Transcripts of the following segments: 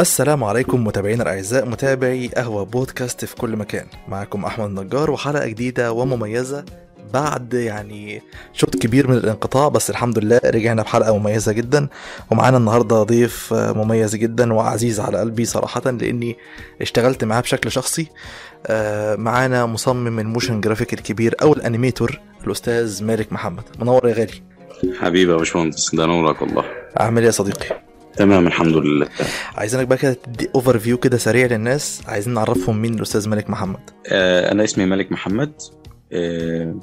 السلام عليكم متابعينا الأعزاء متابعي قهوة بودكاست في كل مكان. معكم أحمد نجار وحلقة جديدة ومميزة بعد يعني شوط كبير من الانقطاع بس الحمد لله رجعنا بحلقة مميزة جدا. ومعانا النهارده ضيف مميز جدا وعزيز على قلبي صراحة لأني اشتغلت معاه بشكل شخصي. آه، معانا مصمم ال motion graphic الكبير أو ال animator الأستاذ مالك محمد. منور يا غالي. حبيبي يا باشمهندس ده نورك والله. عامل إيه يا صديقي؟ تمام الحمد لله. عايزينك بقى كده تدي overview كده سريع للناس عايزين نعرفهم مين الأستاذ مالك محمد. آه أنا اسمي مالك محمد آه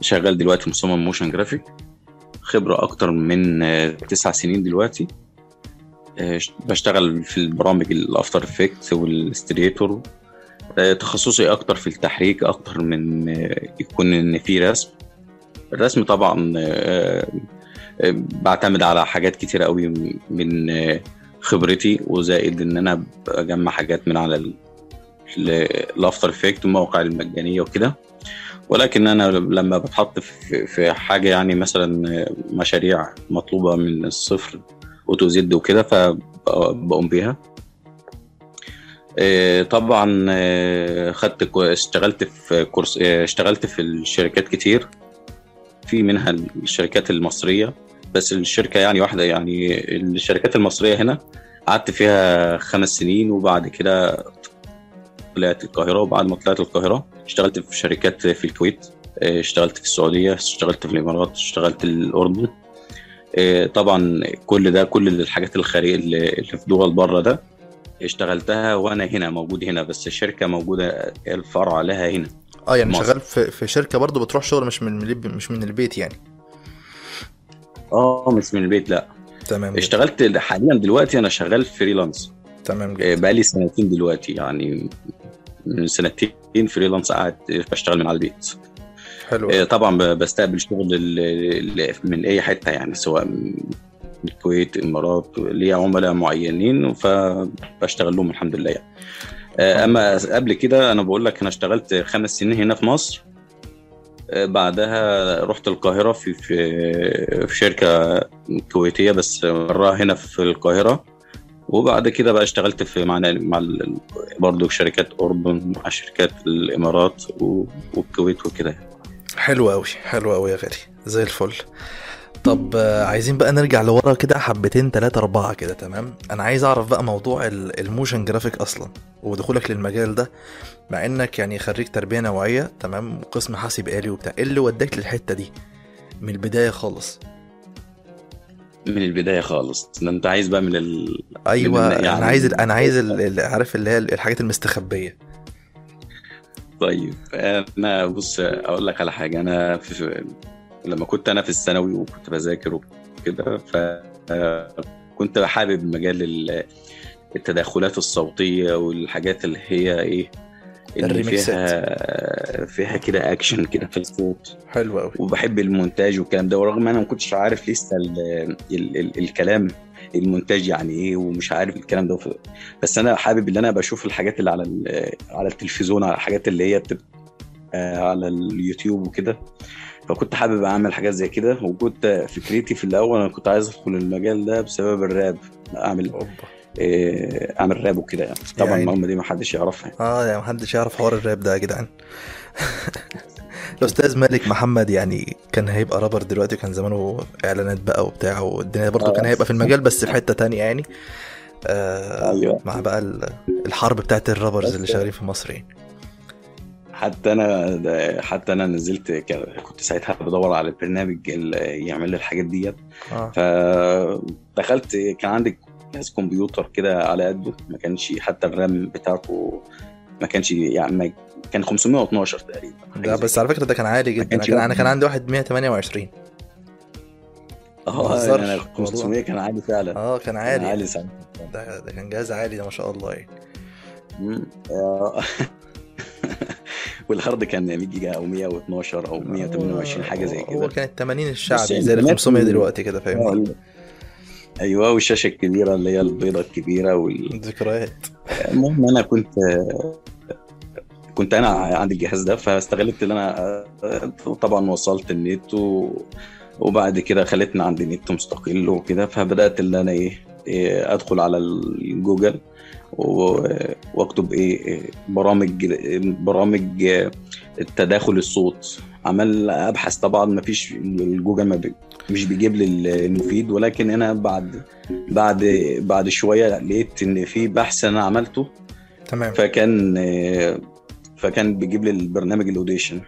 شغال دلوقتي مصمم motion graphic خبرة أكتر من آه تسع سنين دلوقتي. آه بشتغل في البرامج ال After Effects وال Illustrator آه تخصصي أكتر في التحريك أكتر من آه يكون إن في رسم. الرسم طبعا آه بعتمد على حاجات كتيرة قوي من خبرتي وزائد إن أنا بجمع حاجات من على ال After Effects والمواقع المجانية وكده. ولكن أنا لما بتحط في حاجة يعني مثلا مشاريع مطلوبة من الصفر A to Z وكده فبقوم بيها. طبعا خدت اشتغلت في كورس اشتغلت في الشركات كتير. في منها الشركات المصرية. بس الشركة يعني واحدة يعني الشركات المصرية هنا قعدت فيها خمس سنين وبعد كده طلعت القاهرة وبعد ما طلعت القاهرة اشتغلت في شركات في الكويت اشتغلت في السعودية اشتغلت في الإمارات اشتغلت الأردن. طبعا كل ده كل الحاجات الخارجية اللي في دول بره ده اشتغلتها وأنا هنا موجود هنا بس الشركة موجودة الفرع لها هنا. آه يعني مصر. شغال في, في شركة برضه بتروح شغل مش من مش من البيت يعني. آه مش من البيت لا. تمام جدا. اشتغلت حاليا دلوقتي أنا شغال freelance. تمام جدا. بقالي سنتين دلوقتي يعني من سنتين freelance قاعد بشتغل من على البيت. حلو. طبعا بستقبل شغل من أي حتة يعني سواء من الكويت الإمارات ليا عملاء معينين فبشتغل لهم الحمد لله يعني. أما قبل كده أنا بقول لك أنا اشتغلت خمس سنين هنا في مصر. بعدها رحت القاهرة في في, شركة كويتية بس مرة هنا في القاهرة. وبعد كده بقى اشتغلت في مع مع برضه شركات أردن مع شركات الإمارات والكويت وكده. حلو أوي حلو أوي يا غالي زي الفل. طب عايزين بقى نرجع لورا كده حبتين تلاتة أربعة كده تمام؟ أنا عايز أعرف بقى موضوع ال motion graphic أصلا ودخولك للمجال ده. مع إنك يعني خريج تربية نوعية تمام؟ وقسم حاسب آلي وبتاع. إيه اللي وداك للحتة دي؟ من البداية خالص. من البداية خالص. ده أنت عايز بقى من ال أيوة من يعني... أنا عايز ال... أنا عايز ال... عارف اللي هي الحاجات المستخبية. طيب أنا بص أقول لك على حاجة. أنا في لما كنت أنا في الثانوي وكنت بذاكر وكده فكنت حابب مجال التدخلات الصوتية والحاجات اللي هي إيه اللي فيها فيها كده اكشن كده في الصوت. حلو قوي وبحب المونتاج والكلام ده ورغم أنا ما كنتش عارف لسه ال ال ال الكلام المونتاج يعني إيه ومش عارف الكلام ده. بس أنا حابب إن أنا بشوف الحاجات اللي على على التلفزيون على الحاجات اللي هي بتبقى على اليوتيوب وكده. فكنت حابب أعمل حاجات زي كده وكنت فكرتي في الأول أنا كنت عايز أدخل المجال ده بسبب الراب. أعمل إيه اعمل راب وكده يعني طبعا يعني المعلومه دي ما حدش يعرفها يعني. آه يعني ما حدش يعرف حوار الراب ده يا جدعان الأستاذ مالك محمد يعني كان هيبقى رابر دلوقتي كان زمانه إعلانات بقى وبتاع والدنيا برضه آه. كان هيبقى في المجال بس في حتة تانية يعني آه أيوة. مع بقى الحرب بتاعت الرابرز اللي شغالين في مصر يعني حتى أنا حتى أنا نزلت كنت ساعتها بدور على البرنامج اللي يعمل لي الحاجات ديت آه. فدخلت كان عندي جهاز كمبيوتر كده على قده ما كانش حتى الرام بتاعته ما كانش يعني كان 512 تقريبا لا بس على فكرة ده كان عالي جدا. كان أنا كان عندي واحد 128 آه أنا 500 كان عالي فعلا. آه كان عالي كان عالي. سنة. ده, ده كان جهاز عالي ده ما شاء الله يعني. وال hard كان 100 جيجا أو 112 أو 128 حاجة زي كده. هو كان ال 80 الشعبي زي ال 500 دلوقتي كده فاهمني أيوه والشاشة الكبيرة اللي هي البيضة الكبيرة وال... ذكريات المهم أنا كنت كنت أنا عندي الجهاز ده فاستغلت ان أنا طبعا وصلت النت و... وبعد كده خلتني عندي نت مستقل وكده فبدأت اللي أنا إيه إيه، أدخل على الجوجل و- وأكتب إيه إيه، برامج برامج آه، التداخل الصوت. عمال أبحث. طبعا ما فيش الجوجل ما بي مش بيجيب لي المفيد. ولكن أنا بعد بعد بعد شوية لقيت إن في بحث أنا عملته. تمام. فكان فكان بيجيب لي البرنامج ال Audition.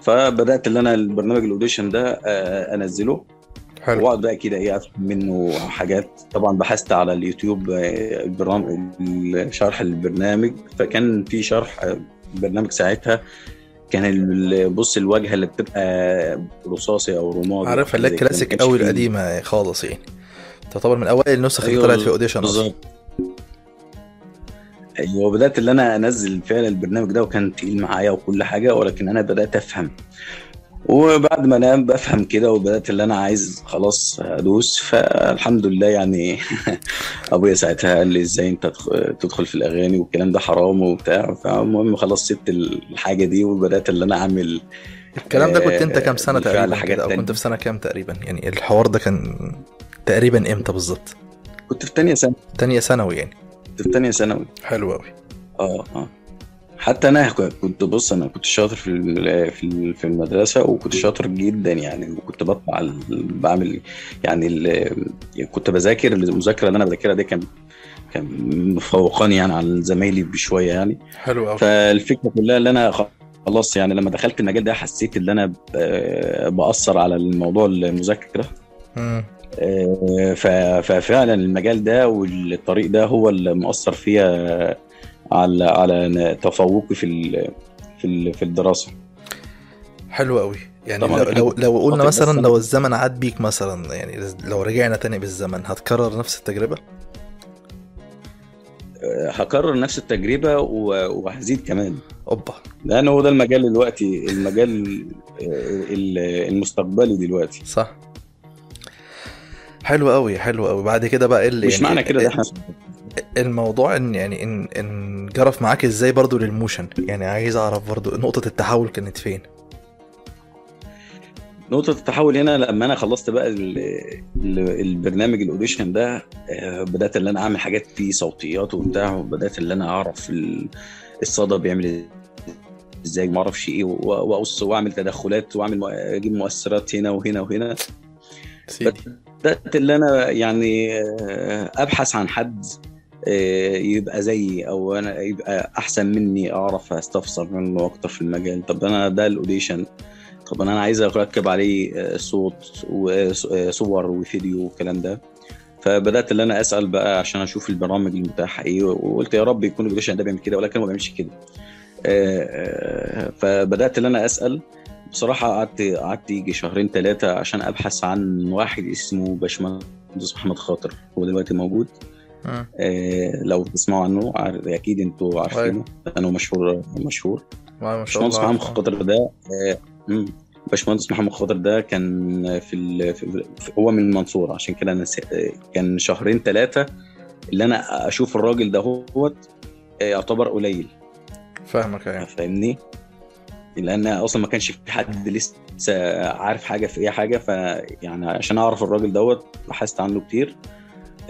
فبدأت إن أنا البرنامج ال Audition ده آه، أنزله. حلو. وأقعد بقى كده إيه أفهم منه حاجات. طبعا بحثت على اليوتيوب آه، البرامج شرح البرنامج. فكان في شرح آه، برنامج ساعتها كان بص الواجهة اللي بتبقى رصاصي أو رمادي عارفها اللي كانش قوي القديمة خالص يعني. تعتبر من أوائل النسخ اللي أيوة، طلعت في Audition بالظبط. أيوه بدات اللي أنا أنزل فعلا البرنامج ده وكان تقيل معايا وكل حاجة ولكن أنا بدأت أفهم. وبعد ما أنا بفهم كده وبدأت اللي أنا عايز خلاص ادوس. فالحمد لله يعني ابويا ساعتها قال لي إزاي انت تدخ- تدخل في الاغاني والكلام ده حرام وبتاع. فالمهم خلاص سبت الحاجة دي وبدأت اللي أنا اعمل الكلام ده كنت انت كام سنة تقريبا حاجات أو. كنت في سنة كام تقريبا؟ يعني الحوار ده كان تقريبا إمتى بالظبط؟ كنت في تانية سنة. تانية ثانوي يعني. كنت في تانية ثانوي. حلو قوي آه آه. حتى أنا كنت بص أنا كنت شاطر في في ال- في المدرسة وكنت شاطر جدا يعني وكنت بطلع بعمل يعني كنت بذاكر المذاكرة اللي أنا بذاكرها دي كان كان مفوقاني يعني عن زمايلي بشوية يعني. حلو قوي فالفكرة كلها اللي أنا خلاص يعني لما دخلت المجال ده حسيت ان أنا بأثر على الموضوع المذاكرة. آه، ففعلا المجال ده والطريق ده هو اللي مؤثر فيها على على تفوقي في ال- في ال- في الدراسة. حلو قوي. يعني لو لو, لو قلنا مثلا لو الزمن عاد بيك مثلا يعني لو رجعنا تاني بالزمن هتكرر نفس التجربة؟ آه، هكرر نفس التجربة وهزيد كمان. أوبا. لأن هو ده المجال دلوقتي المجال ال- المستقبلي دلوقتي. صح. حلو قوي حلو قوي. بعد كده بقى اللي مش يعني معنى كده ده إحنا الموضوع إن يعني إن إن جرف معاك إزاي برضو لل motion؟ يعني عايز أعرف برضو نقطة التحول كانت فين. نقطة التحول هنا لما أنا خلصت بقى ال- ال- البرنامج ال Audition ده آه، بدأت اللي أنا أعمل حاجات فيه صوتيات وبتاع وبدأت اللي أنا أعرف ال- الصدى بيعمل إزاي ما أعرفش إيه وأقص وأعمل تدخلات وأعمل أجيب مؤثرات هنا وهنا وهنا. سيدي. بدأت اللي أنا يعني آه، أبحث عن حد يبقى زيي أو أنا يبقى أحسن مني أعرف أستفسر منه أكتر في المجال. طب أنا ده ال Audition. طب أنا عايز أركب عليه آه، صوت وصور وفيديو والكلام ده. فبدأت اللي أنا أسأل بقى عشان أشوف البرامج المتاحة إيه وقلت يا رب يكون ال Audition ده بيعمل كده ولكن ما بيعملش كده. آه، آه، فبدأت اللي أنا أسأل. بصراحة قعدت قعدت يجي شهرين ثلاثة عشان أبحث عن واحد اسمه باشمهندس محمد خاطر هو دلوقتي موجود. آه، لو تسمعوا عنه أكيد أنتوا عارفينه. لأنه مشهور مشهور. باشمهندس محمد خاطر ده آه، مم. باشمهندس محمد خاطر ده كان في, ال... في هو من المنصورة عشان كده أنا س... كان شهرين ثلاثة اللي أنا أشوف الراجل ده هو يعتبر قليل. فاهمك يعني فاهمني؟ لأن أصلا ما كانش في حد لسه عارف حاجة في اي حاجة فيعني عشان أعرف الراجل دوت بحثت عنه كتير. آه،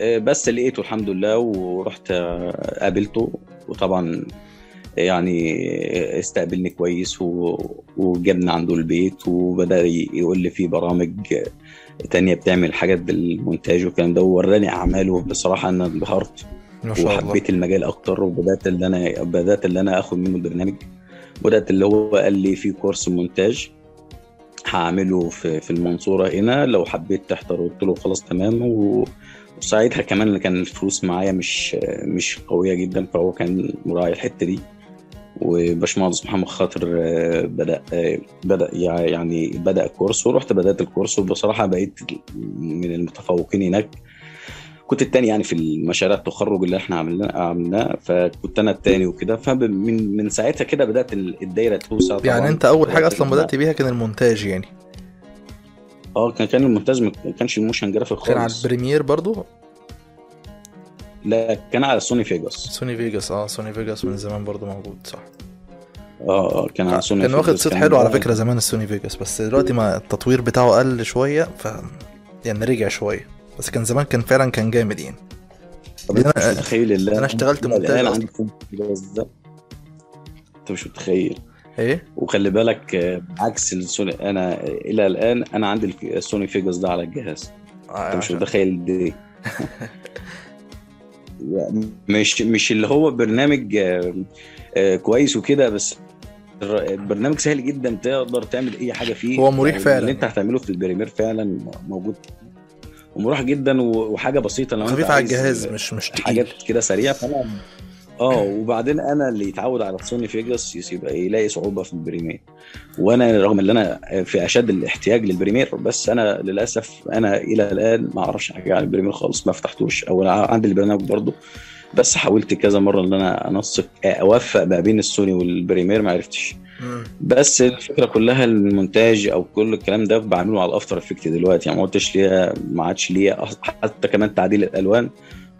بس لقيته الحمد لله ورحت آه، قابلته. وطبعا يعني استقبلني كويس و- وجابني عنده البيت وبدأ يقول لي في برامج تانية بتعمل حاجات بالمونتاج والكلام ده ووراني أعماله. بصراحة أنا انبهرت شاء الله. وحبيت المجال أكتر وبدأت اللي أنا بدأت اللي أنا آخد منه البرنامج. بدأت اللي هو قال لي في كورس مونتاج هعمله في في المنصورة هنا. لو حبيت تحضر قلت له خلاص تمام و... وساعتها كمان كان الفلوس معايا مش مش قوية جدا فهو كان مراعي الحتة دي. وباشمهندس محمد خاطر آه، بدأ آه، بدأ يع- يعني بدأ course ورحت بدأت ال course. وبصراحة بقيت من المتفوقين هناك. كنت التاني يعني في المشاريع التخرج اللي إحنا عملنا عملناه. فكنت أنا التاني وكده. فمن من ساعتها كده بدأت الدايرة توسع يعني أنت أول حاجة أصلا بدأت بيها كان المونتاج يعني. آه كان كان المونتاج ما كانش ال motion graphic كان على خالص. ال Premiere برضو؟ لا كان على Sony Vegas. Sony Vegas آه Sony Vegas من زمان برضو موجود صح. آه آه كان على سوني كان واخد. صيت حلو على ده- فكرة زمان ال Sony Vegas بس دلوقتي ما التطوير بتاعه قل شوية ف يعني رجع شوية. بس كان زمان كان فعلا كان جامد يعني. أنا- مش متخيل اللي أنا اشتغلت مونتاج عندي ده؟ انت مش متخيل. إيه؟ وخلي بالك آه، عكس السوني أنا إلى الآن أنا عندي ال Sony Vegas ده على الجهاز. آه، أنت مش متخيل دي. مش مش اللي هو برنامج آه، آه، كويس وكده بس الر- برنامج سهل جدا تقدر تعمل أي حاجة فيه. هو مريح يعني فعلا. اللي أنت هتعمله في ال Premiere فعلا موجود ومريح جدا وحاجة بسيطة لو أنت خفيف على الجهاز مش مش حاجات كده سريعة فأنا آه وبعدين أنا اللي يتعود على ال Sony Vegas يبقى يلاقي صعوبة في ال Premiere. وأنا رغم إن أنا في أشد الاحتياج لل Premiere بس أنا للأسف أنا إلى الآن ما أعرفش حاجة عن ال Premiere خالص ما فتحتوش. أو أنا عندي البرنامج برضه بس حاولت كذا مرة إن أنا أنسق أوفق ما بين ال Sony وال Premiere ما عرفتش. بس الفكرة كلها المونتاج أو كل الكلام ده بعمله على ال After Effects دلوقتي. يعني ما قلتش ليه ما عادش ليه حتى كمان تعديل الألوان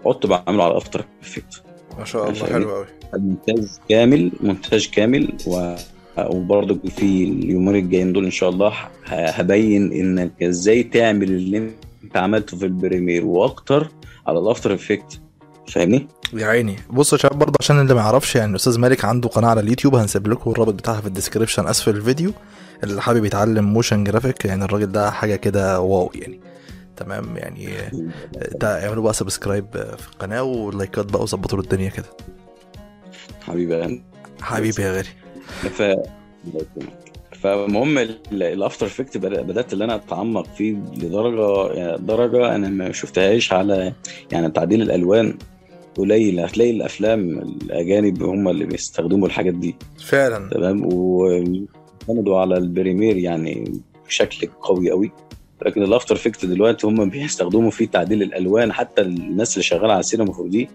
قعدت بعمله على ال After Effects. ما شاء الله؟ حلو قوي مونتاج كامل مونتاج كامل. و وبرضه في اليومين الجايين دول إن شاء الله هبين لك إزاي تعمل اللي أنت عملته في ال Premiere وأكتر على ال After Effects فاهمني؟ يا عيني. بصوا يا شباب برضه عشان اللي ما يعرفش يعني أستاذ مالك عنده قناة على اليوتيوب هنسيب لكم الرابط بتاعها في ال description أسفل الفيديو. اللي حابب يتعلم motion graphic يعني الراجل ده حاجة كده wow يعني. تمام يعني ده اعملوا بقى subscribe في القناة ولايكات بقى وظبطوا الدنيا كده. حبيبي أنا. حبيبي يا غالي. ف فالمهم ال- ال After Effects بدأت ان أنا أتعمق فيه لدرجة يعني درجة أنا ما شفتهاش على يعني تعديل الألوان. قليل هتلاقي الأفلام الأجانب هم اللي بيستخدموا الحاجات دي. فعلا. تمام؟ واعتمدوا على ال Premiere يعني بشكل قوي قوي لكن ال After Effects دلوقتي هم بيستخدموا فيه تعديل الألوان. حتى الناس اللي شغالة على السينما 4 دي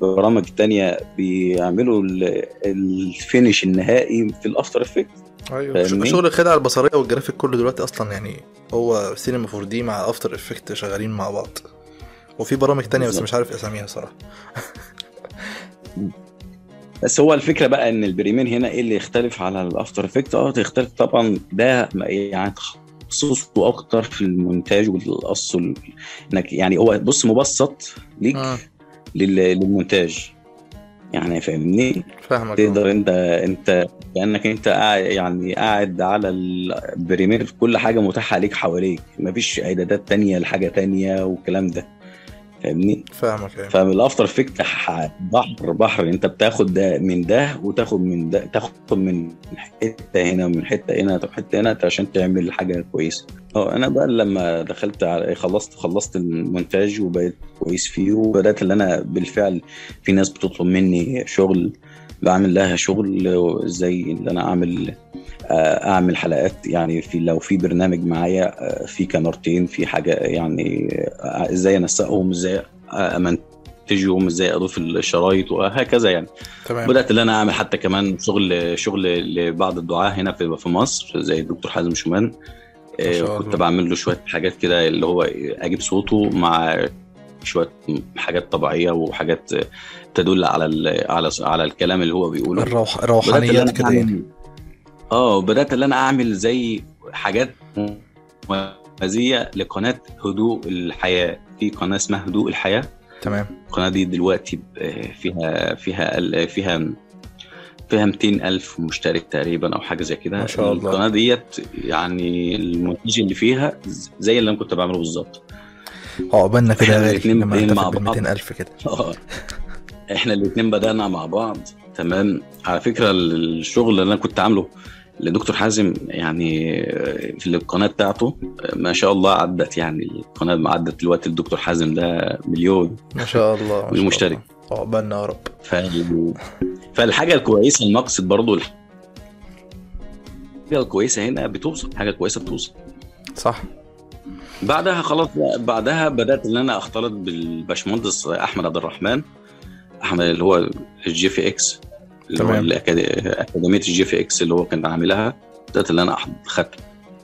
برامج تانية بيعملوا ال- ال finish النهائي في ال After Effects أيوه؟ شغل الخدعه البصرية والجرافيك كله دلوقتي أصلا يعني هو سينما 4 دي مع After Effects شغالين مع بعض. وفي برامج تانية بس. مش عارف أساميها صراحة. بس هو الفكرة بقى إن ال Premiere هنا إيه اللي يختلف على ال After Effects آه تختلف طبعا. ده يعني تخصصه أكتر في المونتاج والقص وال- إنك يعني هو بص مبسط ليك. لل- للمونتاج. يعني فاهمني؟ فاهمك تقدر انت أنت كأنك أنت قاعد يعني قاعد على ال Premiere كل حاجة متاحة عليك حواليك. مفيش إعدادات تانية لحاجة تانية والكلام ده. فاهمني؟ فاهمك أيوه. فال After Effects بحر بحر. أنت بتاخد ده من ده وتاخد من ده تاخد من حتة هنا ومن حتة هنا حتة هنا عشان تعمل حاجة كويسة. أه أنا بقى لما دخلت على خلصت خلصت المونتاج وبقيت كويس فيه وبدأت اللي أنا بالفعل في ناس بتطلب مني شغل بعمل لها شغل زي اللي أنا أعمل أعمل حلقات. يعني في لو في برنامج معايا آه، في كاميرتين في حاجة يعني آه، إزاي أنسقهم إزاي أمنتجهم إزاي أضيف الشرايط وهكذا يعني. تمام. بدأت إن أنا أعمل حتى كمان شغل شغل لبعض الدعاة هنا في في مصر زي الدكتور حازم شومان. آه، كنت. بعمل له شوية حاجات كده اللي هو أجيب صوته مع شوية حاجات طبيعية وحاجات تدل على ال- على على الكلام اللي هو بيقوله. الروح أنا كده يعني. آه بدات اللي أنا أعمل زي حاجات موازيه لقناة هدوء الحياة. في قناة اسمها هدوء الحياة. تمام. القناة دي دلوقتي آه، فيها فيها فيها فيها 200 ألف مشترك تقريبا أو حاجة زي كده. ما شاء الله. القناة ديت يعني المونتاج اللي فيها زي اللي أنا كنت بعمله بالظبط. عقبالنا كده يا غالي لما بعض. 200000 كده. آه. إحنا الاثنين بدأنا مع بعض. تمام. على فكرة الشغل اللي أنا كنت عامله لدكتور حازم يعني في القناة بتاعته ما شاء الله عدت يعني القناة عدت دلوقتي الدكتور حازم ده مليون. ما شاء الله والمشترك. الله. عقبالنا يا رب. فال... فالحاجة الكويسة المقصد برضو الحاجة الكويسة هنا بتوصل حاجة كويسة بتوصل. صح. بعدها خلاص بعدها بدأت إن أنا أختلط بالباشمهندس أحمد عبد الرحمن أحمد اللي هو ال GFX. تمام. أكاديمية ال GFX اللي هو كان عاملها بدأت إن أنا اخدت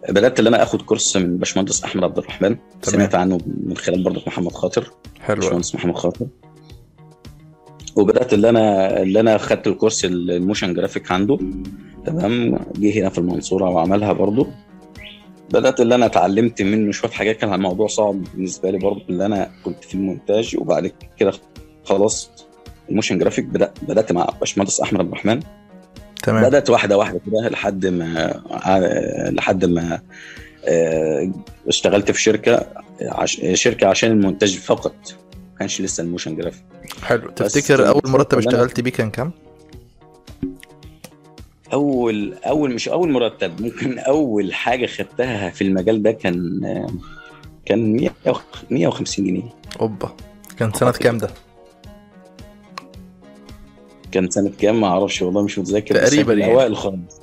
بدأت إن أنا آخد course من باشمهندس أحمد عبد الرحمن. سمعت عنه من خلال برضه محمد خاطر. حلو. باشمهندس محمد خاطر. وبدأت اللي أنا اللي أنا خدت ال course ال motion graphic عنده. تمام. جه هنا في المنصورة وعملها برضه. بدأت اللي أنا اتعلمت منه شوية حاجات. كان الموضوع صعب بالنسبة لي برضه اللي أنا كنت في المونتاج وبعد كده خلاص ال motion graphic بدات بدأت مع باشمهندس أحمد عبد الرحمن. تمام. بدأت واحدة واحدة كده لحد ما آه، لحد ما آه، اشتغلت في شركة عش... شركة عشان المونتاج فقط. ما كانش لسه ال motion graphic. حلو. تفتكر أول مرتب اشتغلت بيه كان كام؟ اول اول مش أول مرتب ممكن أول حاجة خدتها في المجال ده كان آه، كان 100 150 جنيه. أوبا. كان سنة كام ده؟ كان سنة كام؟ ما أعرفش والله مش متذكر تقريباً يعني. أوائل خالص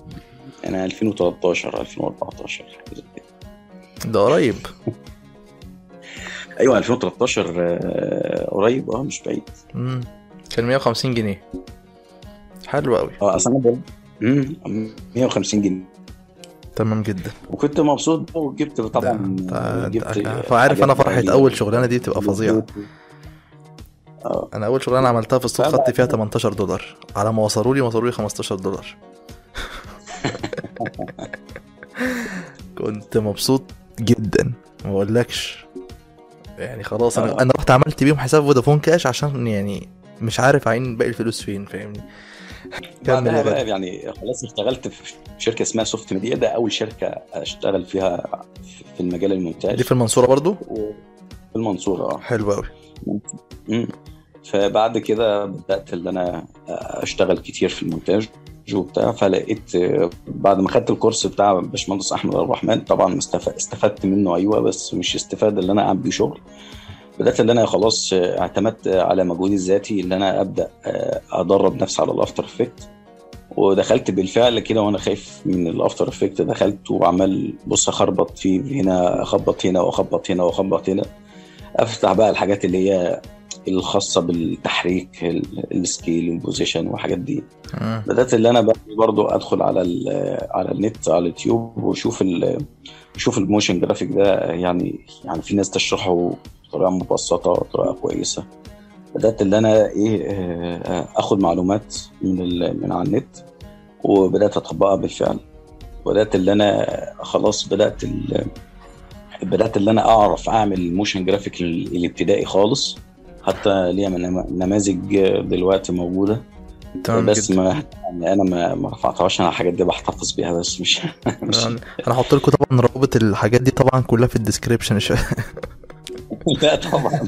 يعني 2013 2014 حاجة زي كده. ده قريب. أيوه 2013 آه، قريب. آه مش بعيد. امم كان 150 جنيه. حلو قوي آه أصلا أنا امم 150 جنيه. تمام جدا. وكنت مبسوط وجبت طبعا جبت فعارف أنا فرحة غالية. أول شغلانة دي بتبقى فظيعة. آه. أنا أول شغلانة عملتها في الصوت خدت فيها 18 دولار. على ما وصلوا لي وصلوا لي 15 دولار. كنت مبسوط جدا. ما اقولكش يعني خلاص أنا آه. أنا رحت عملت بيهم حساب فودافون كاش عشان يعني مش عارف عين باقي الفلوس فين فاهمني؟ كمل بعدها بقى يعني خلاص اشتغلت في شركة اسمها Soft Media. ده أول شركة أشتغل فيها في المجال المونتاج. دي في المنصورة برضو؟ في المنصورة آه. حلو قوي. فبعد كده بدأت ان أنا أشتغل كتير في المونتاج وبتاع فلقيت بعد ما خدت ال course بتاع باشمهندس أحمد عبد الرحمن طبعا استف- استفدت منه أيوه بس مش استفادة اللي أنا أعمل بيه شغل. بدأت ان أنا خلاص اعتمدت على مجهودي الذاتي ان أنا أبدأ أدرب نفسي على ال After Effects ودخلت بالفعل كده وأنا خايف من ال After Effects دخلت وعمال بص أخبط فيه هنا أخبط هنا وأخبط هنا وأخبط هنا. أفتح بقى الحاجات اللي هي الخاصة بالتحريك ال- ال scale وال position والحاجات دي. مم. بدأت اللي أنا برضو أدخل على على النت على اليوتيوب وأشوف أشوف ال motion graphic ده يعني يعني في ناس تشرحه بطريقة مبسطة بطريقة كويسة. بدأت اللي أنا إيه آه، آخد معلومات من من على النت وبدأت أطبقها بالفعل. بدأت اللي أنا خلاص بدأت بدأت اللي أنا أعرف أعمل motion graphic ال- الابتدائي خالص. حتى من- نماذج دلوقتي موجودة. تمام بس جدا. ما يعني أنا ما ما رفعتهاش أنا الحاجات دي بحتفظ بيها بس مش مش أنا هحط لكم طبعا روابط الحاجات دي طبعا كلها في الديسكريبشن. لا طبعا.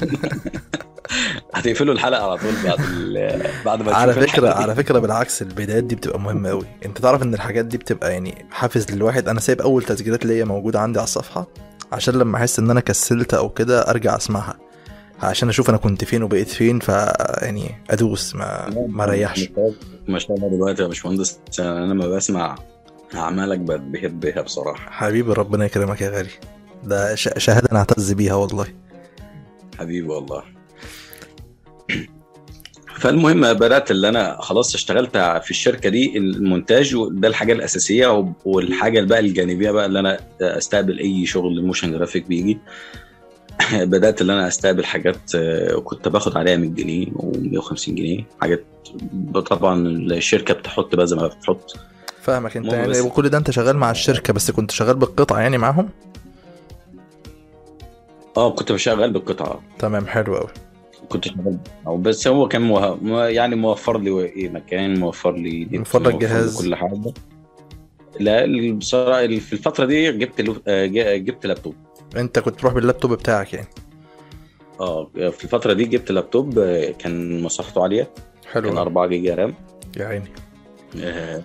هتقفلوا الحلقة على طول بعد ال- بعد ما على فكرة. على فكرة بالعكس البدايات دي بتبقى مهمة قوي أنت تعرف إن الحاجات دي بتبقى يعني حافز للواحد. أنا سايب أول تسجيلات ليا موجودة عندي على الصفحة عشان لما أحس إن أنا كسلت أو كده أرجع أسمعها. عشان أشوف أنا كنت فين وبقيت فين ف يعني أدوس ما ما ريحش. ما شاء الله دلوقتي يا باشمهندس أنا لما بسمع أعمالك بتبهر بيها بصراحة. حبيبي ربنا يكرمك يا غالي. ده ش- شهادة أنا اعتز بيها والله. حبيبي والله. فالمهم بدات اللي أنا خلاص اشتغلت في الشركة دي المونتاج وده الحاجة الأساسية والحاجة بقى الجانبية بقى اللي أنا أستقبل أي شغل motion graphic بيجي. بدات اللي أنا أستقبل حاجات آه، كنت باخد عليها 100 جنيه و150 جنيه. حاجات طبعا الشركة بتحط بقى زي ما بتحط. فاهمك أنت. يعني وكل ده أنت شغال مع الشركة بس كنت شغال بالقطعة يعني معاهم؟ آه كنت بشغل بالقطعة. تمام حلو قوي كنت شغال بس هو كان مه... مو- يعني موفر لي إيه مكان موفر لي موفر لك جهاز. كل حاجة. لا بصراحة في الفترة دي جبت. آه، جبت لابتوب. انت كنت تروح باللابتوب بتاعك يعني. آه في الفترة دي جبت لابتوب آه، كان مساحته عالية. حلو كان قوي. 4 giga RAM. يا عيني. آه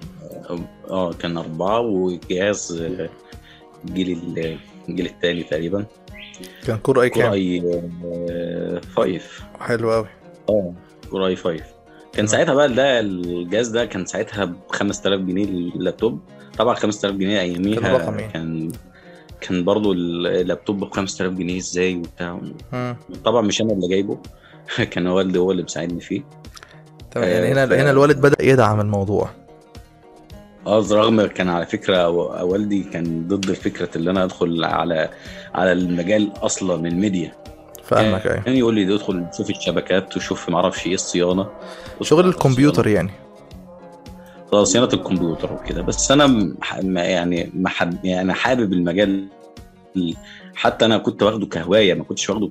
آه، كان أربعة وجهاز آه، جيل ال- الجيل الثاني تقريبا. كان core i core كام i 5 حلو قوي آه core i 5 كان تمام. ساعتها بقى ده الجهاز ده كان ساعتها ب 5000 جنيه اللابتوب طبعا 5000 جنيه كان اياميها رقم إيه؟ كان كان برضو اللابتوب ب 5000 جنيه إزاي وبتاع. طبعا مش أنا اللي جايبه. كان والدي هو اللي مساعدني فيه. تمام يعني هنا ف- هنا الوالد بدأ يدعم الموضوع. آه رغم كان على فكرة والدي كان ضد فكرة اللي أنا أدخل على على المجال أصلا الميديا. فاهمك أيوه. كان يقول لي ادخل شوف الشبكات وشوف ما أعرفش إيه الصيانة. شغل الكمبيوتر يعني. صيانة الكمبيوتر وكده بس أنا يعني ما حب يعني حابب المجال ال- حتى أنا كنت واخده كهواية ما كنتش واخده.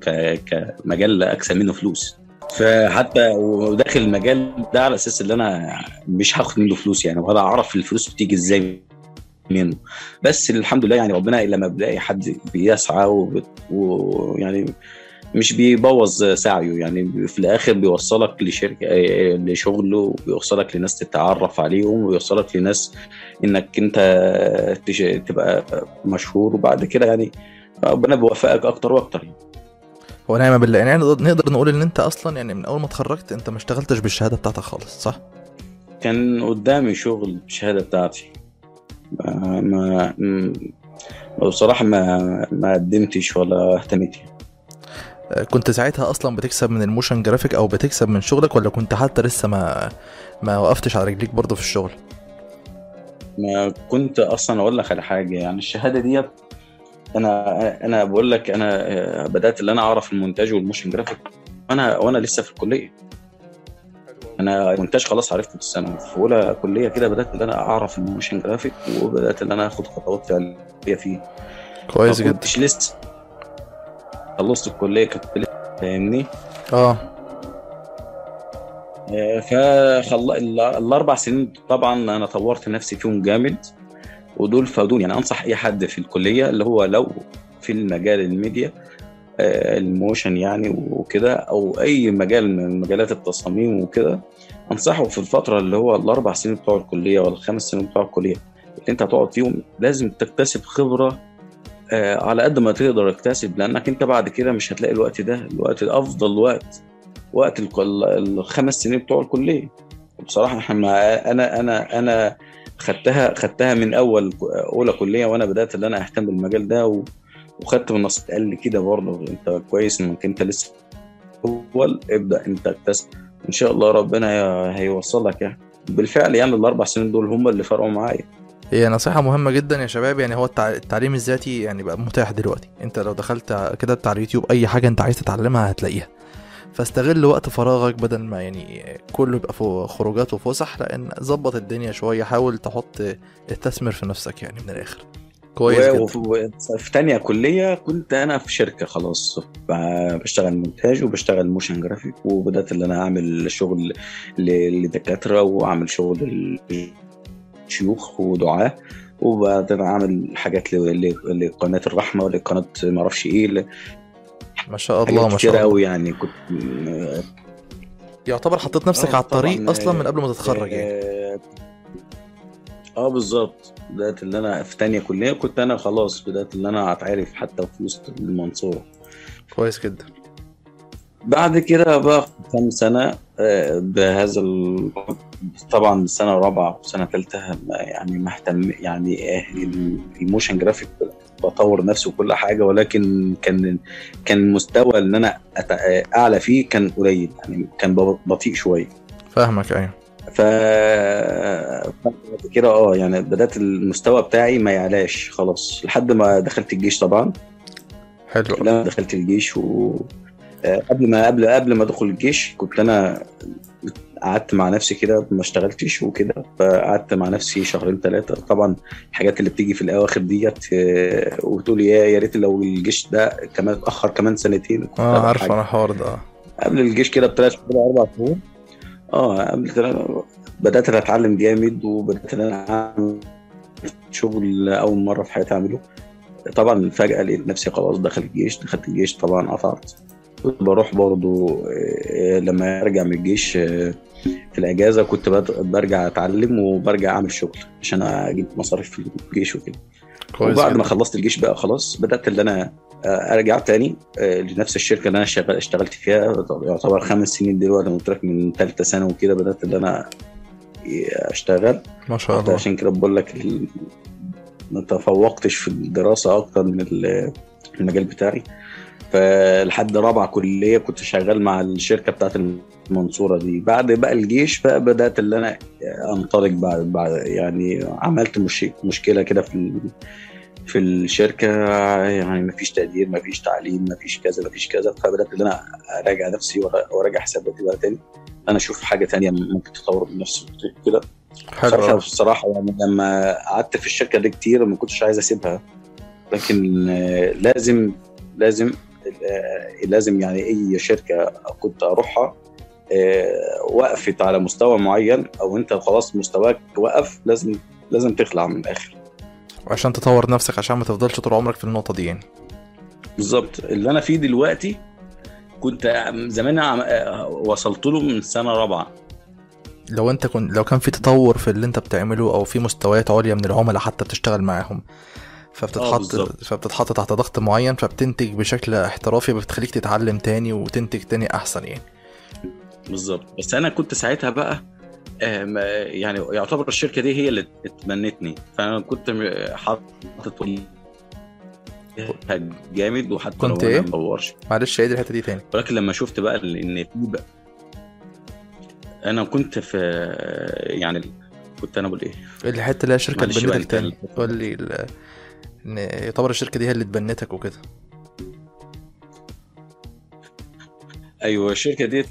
كمجال أكسب منه فلوس فحتى وداخل المجال ده على أساس إن أنا مش هاخد منه فلوس يعني ولا أعرف الفلوس بتيجي إزاي منه بس الحمد لله يعني ربنا لما بلاقي حد بيسعى ويعني مش بيبوظ سعيه يعني في الآخر بيوصلك لشركة آه، لشغله وبيوصلك لناس تتعرف عليهم ويوصلك لناس إنك أنت تبقى مشهور وبعد كده يعني ربنا بيوفقك أكتر وأكتر يعني. هو نعم بالله يعني نقدر نقول إن أنت أصلا يعني من أول ما اتخرجت أنت ما اشتغلتش بالشهادة بتاعتك خالص صح كان قدامي شغل بالشهادة بتاعتي ما ما بصراحة ما ما قدمتش ولا اهتميت يعني. كنت ساعتها أصلا بتكسب من ال motion graphic أو بتكسب من شغلك ولا كنت حتى لسه ما ما وقفتش على رجليك برضه في الشغل؟ ما كنت أصلا أقول لك على حاجة يعني الشهادة ديت أنا أنا بقول لك أنا آه، بدأت اللي أنا أعرف المونتاج وال motion graphic وأنا وأنا لسه في الكلية. أنا المونتاج خلاص عرفته في السنة في أولى كلية كده بدأت ان أنا أعرف ال motion graphic وبدأت ان أنا آخد خطوات فعلية فيه. كويس ما جدا. كنتش لسه خلصت الكلية كنت فاهمني؟ آه. فخل الأربع سنين طبعا أنا طورت نفسي فيهم جامد ودول فادوني. يعني أنصح أي حد في الكلية اللي هو لو في المجال الميديا آه، ال motion يعني وكده أو أي مجال من مجالات التصاميم وكده أنصحه في الفترة اللي هو الأربع سنين بتوع الكلية ولا الخمس سنين بتوع الكلية. اللي أنت هتقعد فيهم لازم تكتسب خبرة آه، على قد ما تقدر تكتسب لأنك أنت بعد كده مش هتلاقي الوقت ده. الوقت أفضل وقت وقت الخمس سنين بتوع الكلية. بصراحة إحنا أنا أنا أنا خدتها خدتها من أول أولى كلية وأنا بدأت إن أنا أهتم بالمجال ده وخدت من نصيحه قال لي كده برضه. أنت كويس إنك أنت لسه أول. ابدأ أنت اكتسب. إن شاء الله ربنا هي- هيوصلك يعني. بالفعل يعني الأربع سنين دول هم اللي فرقوا معايا. هي نصيحة مهمة جدا يا شباب. يعني هو التع- التعليم الذاتي يعني بقى متاح دلوقتي. أنت لو دخلت كتبت على اليوتيوب أي حاجة أنت عايز تتعلمها هتلاقيها. فاستغل وقت فراغك بدل ما يعني كله يبقى خروجات وفسح لأن ظبط الدنيا شوية. حاول تحط استثمر في نفسك يعني من الآخر. كويس و- في تانية كلية كنت أنا في شركة خلاص. بشتغل مونتاج وبشتغل motion graphic وبدأت إن أنا أعمل شغل لدكاترة وأعمل شغل لشيوخ ودعاة وبعدين أعمل حاجات ل- ل- لقناة الرحمة ولقناة معرفش إيه ل- ما شاء الله ما شاء الله. أوي يعني كنت يعتبر حطيت نفسك آه، على الطريق طبعاً، أصلا آه، من قبل ما تتخرج يعني. آه آه، بالظبط. بدأت اللي أنا في تانية كلية كنت أنا خلاص بدأت اللي أنا أتعرف حتى في وسط المنصورة. كويس جدا. بعد كده بقى كام سنة آه، بهذا ال... طبعا سنة رابعة وسنة ثالثة يعني مهتم يعني ال motion graphic بطور نفسي وكل حاجة ولكن كان كان مستوى ان أنا أعلى فيه كان قليل يعني كان بطيء شوية. فاهمك أيوه. ف كده آه يعني بدأت المستوى بتاعي ما يعلاش خلاص لحد ما دخلت الجيش طبعا. حلو. لما دخلت الجيش و قبل ما قبل قبل ما أدخل الجيش كنت أنا قعدت مع نفسي كده ما اشتغلتش وكده فقعدت مع نفسي شهرين ثلاثة طبعا الحاجات اللي بتيجي في الأواخر ديت آه، وتقول يا يا ريت لو الجيش ده كمان اتأخر كمان سنتين. آه عارف. أنا الحوار ده. آه. قبل الجيش كده بثلاث شهور أربع شهور. آه قبل كده بدأت أتعلم جامد وبدأت إن أنا أعمل شغل اول مرة في حياتي أعمله. طبعا فجاه لقيت نفسي خلاص دخل الجيش دخلت الجيش طبعا قطعت. بروح برضو آه، لما ارجع من الجيش آه، في الاجازة كنت برجع اتعلم وبرجع اعمل شغل عشان أجيب مصاريف في الجيش وكده. كويس وبعد ما خلصت الجيش بقى خلاص بدأت ان أنا آه، أرجع تاني لنفس الشركة اللي أنا شغال اشتغلت فيها يعتبر خمس سنين دلوقتي قلت لك من ثالثه سنه وكده بدأت ان أنا أشتغل. ما شاء الله. عشان كده بقول لك ما تفوقتش في الدراسة أكتر من ال- المجال بتاعي. فلحد رابعه كلية كنت شغال مع الشركة بتاعت المنصورة دي. بعد بقى الجيش بقى بدأت اللي أنا أنطلق بعد, بعد يعني عملت مش مشكلة كده في في الشركة. يعني ما فيش تقدير ما فيش تعليم ما فيش كذا ما فيش كذا. فبدأت ان أنا أراجع نفسي وأراجع حساباتي بقى تاني. أنا أشوف حاجة تانية ممكن تطور من نفسي كده. حلو بصراحه. بصراحه يعني لما قعدت في الشركة دي كتير ما كنتش عايز أسيبها. لكن آه، لازم لازم لازم يعني أي شركة كنت أروحها آه، وقفت على مستوى معين أو أنت خلاص مستواك وقف لازم لازم تخلع من الآخر. وعشان تطور نفسك عشان ما تفضلش طول عمرك في النقطة دي يعني. بالظبط. اللي أنا فيه دلوقتي كنت زمان آه، وصلت له من سنة رابعة. لو أنت كنت لو كان في تطور في اللي أنت بتعمله أو في مستويات عليا من العملاء حتى بتشتغل معاهم آه، فبتتحط بالظبط. فبتتحط تحت ضغط معين فبتنتج بشكل احترافي بتخليك تتعلم تاني وتنتج تاني أحسن يعني. بالظبط. بس أنا كنت ساعتها بقى آه، يعني يعتبر الشركة دي هي اللي اتمنتني. فأنا كنت حاطط جامد وحتى كنت لو؟ أنا ما بدورش معلش عيد الحتة دي تاني. ولكن لما شفت بقى إن في بقى أنا كنت في يعني كنت أنا بقول إيه؟ الحتة اللي هي شركة اتبنتك تاني. قول لي إن يعتبر الشركة دي هي اللي اتبنتك وكده. أيوه الشركة دي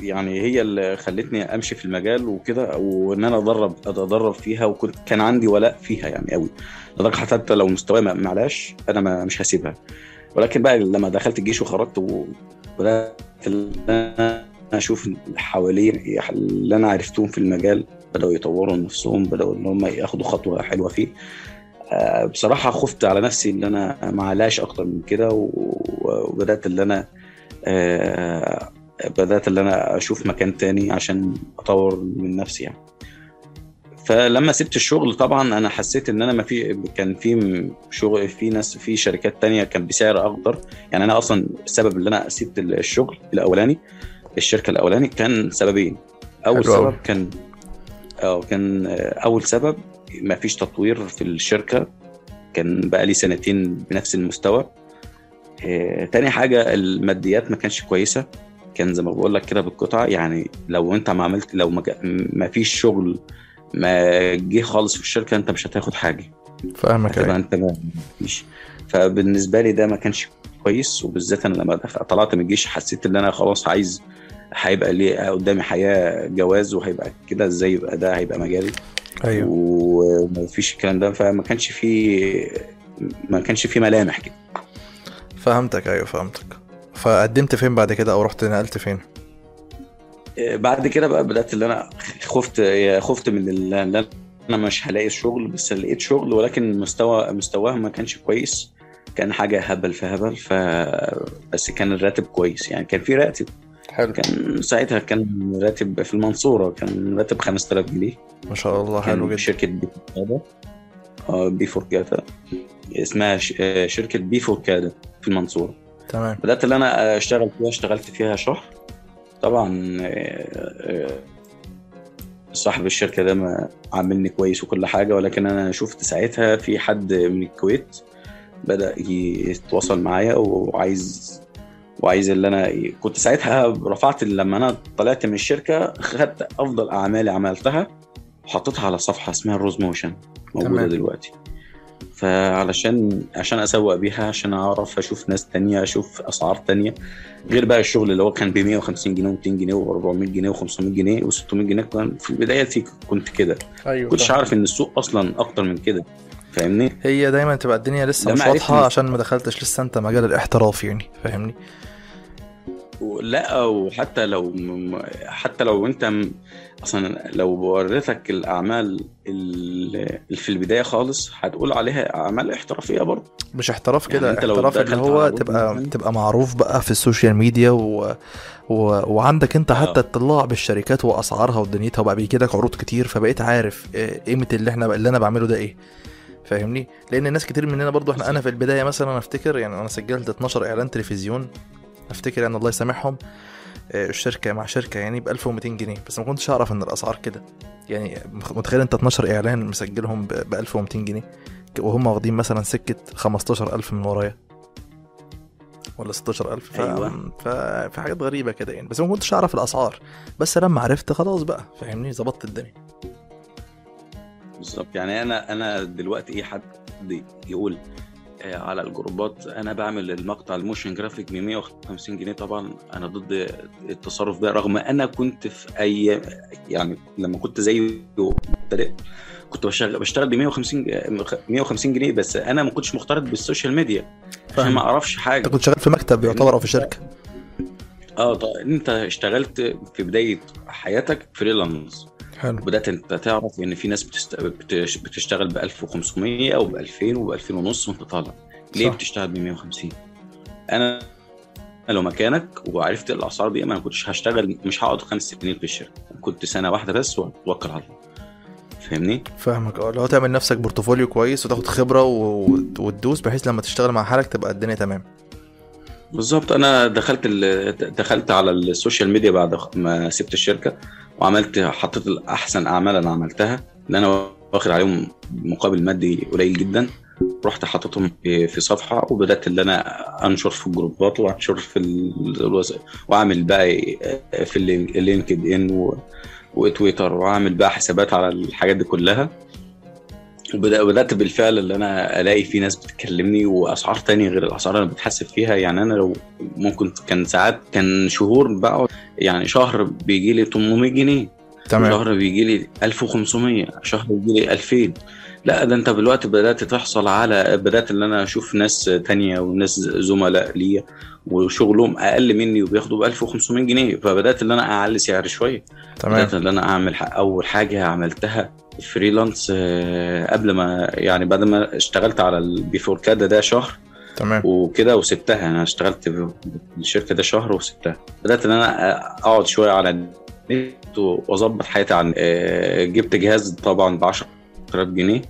يعني هي اللي خلتني أمشي في المجال وكده وإن أنا أدرب أتدرب فيها وكنت كان عندي ولاء فيها يعني قوي لدرجة حتى لو مستواي ما- معلاش أنا ما مش هسيبها. ولكن بقى لما دخلت الجيش وخرجت وبدات أشوف حواليا اللي أنا عرفتهم في المجال بدأوا يطوروا نفسهم بدأوا إن هم ياخدوا خطوة حلوة فيه. بصراحة خفت على نفسي إن أنا ما علاش أكتر من كده وبدأت إن أنا آه، بدأت إن أنا أشوف مكان تاني عشان أطور من نفسي يعني. فلما سبت الشغل طبعا أنا حسيت إن أنا ما في كان في شغل في ناس في شركات تانية كان بسعر أقدر يعني أنا أصلا السبب اللي أنا سبت الشغل الأولاني الشركة الأولاني كان سببين. أول. سبب كان آه كان آه، أول سبب ما فيش تطوير في الشركة. كان بقى لي سنتين بنفس المستوى. آه، تاني حاجة الماديات ما كانش كويسة. كان زي ما بقول لك كده بالقطعه يعني لو انت ما عملت لو ما فيش شغل ما جه خالص في الشركة انت مش هتاخد حاجة. فاهمك أيوة. انت ما فيش فبالنسبة لي ده ما كانش كويس. وبالذات أنا لما طلعت من الجيش حسيت إن أنا خلاص عايز هيبقى لي قدامي حياة جواز وهيبقى كده إزاي يبقى ده هيبقى مجالي؟ أيوه. ومفيش الكلام ده فما كانش فيه ما كانش فيه ملامح كده. فهمتك أيوه فهمتك. فقدمت فين بعد كده أو رحت نقلت فين؟ بعد كده بقى بدأت اللي أنا خفت خفت من اللي أنا مش هلاقي شغل بس لقيت شغل ولكن مستوى مستواه ما كانش كويس. كان حاجة هبل في هبل ف بس كان الراتب كويس. يعني كان في راتب. حلو. كان ساعتها كان راتب في المنصورة كان راتب 5000 جنيه. ما شاء الله حلو جدا. شركة بي فوركادا آه بي فوركادا اسمها ش- آه، شركة بي فوركادا في المنصورة. تمام. بدأت اللي أنا أشتغل فيها اشتغلت فيها شهر. طبعا آه، آه، صاحب الشركة ده ما عاملني كويس وكل حاجة ولكن أنا شفت ساعتها في حد من الكويت بدأ يتواصل معايا وعايز وعايز اللي أنا كنت ساعتها رفعت لما أنا طلعت من الشركة خدت أفضل اعمالي عملتها وحطيتها على صفحة اسمها الروز موشن موجودة تمام. دلوقتي فعلشان عشان أسوق بيها عشان أعرف أشوف ناس تانية أشوف أسعار تانية غير بقى الشغل اللي هو كان ب 150 جنيه و200 جنيه و400 جنيه و500 جنيه و600 جنيه كان في بدايتي كنت كده أيوه كنتش. عارف إن السوق أصلا أكتر من كده فاهمني؟ هي دايما تبقى الدنيا لسه مش واضحة عشان ما دخلتش لسه انت مجال الاحتراف يعني فاهمني؟ لا وحتى لو حتى لو انت أصلا لو وريتك الأعمال ال- اللي في البداية خالص هتقول عليها أعمال احترافية برضه. مش احتراف يعني كده لو احتراف اللي هو تبقى مثلاً- تبقى معروف بقى في ال social media و... و... وعندك انت آه. حتى اطلاع بالشركات وأسعارها ودنيتها وبقى بيجي لك عروض كتير فبقيت عارف إيه قيمة اللي إحنا اللي أنا بعمله ده إيه. فاهمني؟ لأن الناس كتير مننا برضو إحنا أنا في البداية مثلا أنا أفتكر يعني أنا سجلت 12 إعلان تلفزيون أفتكر يعني الله يسامحهم آه، الشركة مع شركة يعني ب 1200 جنيه بس ما كنتش أعرف إن الأسعار كده. يعني متخيل أنت 12 إعلان مسجلهم ب 1200 جنيه وهم واخدين مثلا سكة 15000 من ورايا. ولا 16000 ف... أيوة. ف... في حاجات غريبة كده يعني. بس ما كنتش أعرف الأسعار. بس لما عرفت خلاص بقى فاهمني؟ ظبطت الدنيا. بالظبط. يعني أنا أنا دلوقتي إيه حد يقول آه، على الجروبات أنا بعمل المقطع ال motion graphic ب 150 جنيه طبعا أنا ضد التصرف ده رغم أنا كنت في أي يعني لما كنت زي مبتدئ كنت بشتغل بشتغل ب 150 150 جنيه بس أنا ما كنتش مختلط بال social media عشان. ما أعرفش أنت حاجة كنت شغال في مكتب يعتبر أو في شركة؟ آه طيب. أنت اشتغلت في بداية حياتك freelance. حلو. بدات أنت تعرف إن في ناس بتست... بتش- بتشتغل ب 1500 أو ب 2000 وب 2000 ونص وأنت طالع. ليه صح. بتشتغل ب 150 أنا لو مكانك وعرفت الأسعار دي ما كنتش هشتغل مش هقعد خمس سنين في الشركة. كنت سنة واحدة بس وأتوكل على الله. فاهمني؟ فاهمك. آه هو تعمل نفسك portfolio كويس وتاخد خبرة و... وتدوس بحيث لما تشتغل مع حالك تبقى الدنيا تمام. بالظبط. أنا دخلت ال... دخلت على ال social media بعد ما سبت الشركة. وعملت حطيت أحسن أعمال أنا عملتها اللي أنا واخد عليهم مقابل مادي قليل جدا رحت حطيتهم في في صفحة وبدأت ان أنا أنشر في الجروبات وأنشر في الوز... وأعمل بقى في اللين- اللينكد إن. وتويتر وأعمل بقى حسابات على الحاجات دي كلها وبدأت بالفعل اللي أنا ألاقي في ناس بتكلمني وأسعار تانية غير الأسعار اللي أنا بتحسب فيها. يعني أنا لو ممكن كان ساعات كان شهور بقعد يعني شهر بيجي لي 800 جنيه. تمام. شهر بيجي لي 1500 شهر بيجي لي 2000 لا ده أنت دلوقتي بدأت تحصل على بدأت إن أنا أشوف ناس تانية وناس زملاء ليا وشغلهم أقل مني وبياخدوا ب 1500 جنيه. فبدأت إن أنا أعلي سعر شوية. تمام. بدأت إن أنا أعمل أول حاجة عملتها freelance آه، قبل ما يعني بعد ما اشتغلت على البيفور كادا ده شهر. تمام. وكده وسبتها أنا اشتغلت في الشركة ده شهر وسبتها. بدأت إن أنا أقعد شوية على النت وأظبط حياتي عن آه، جبت جهاز طبعا ب 10000 جنيه.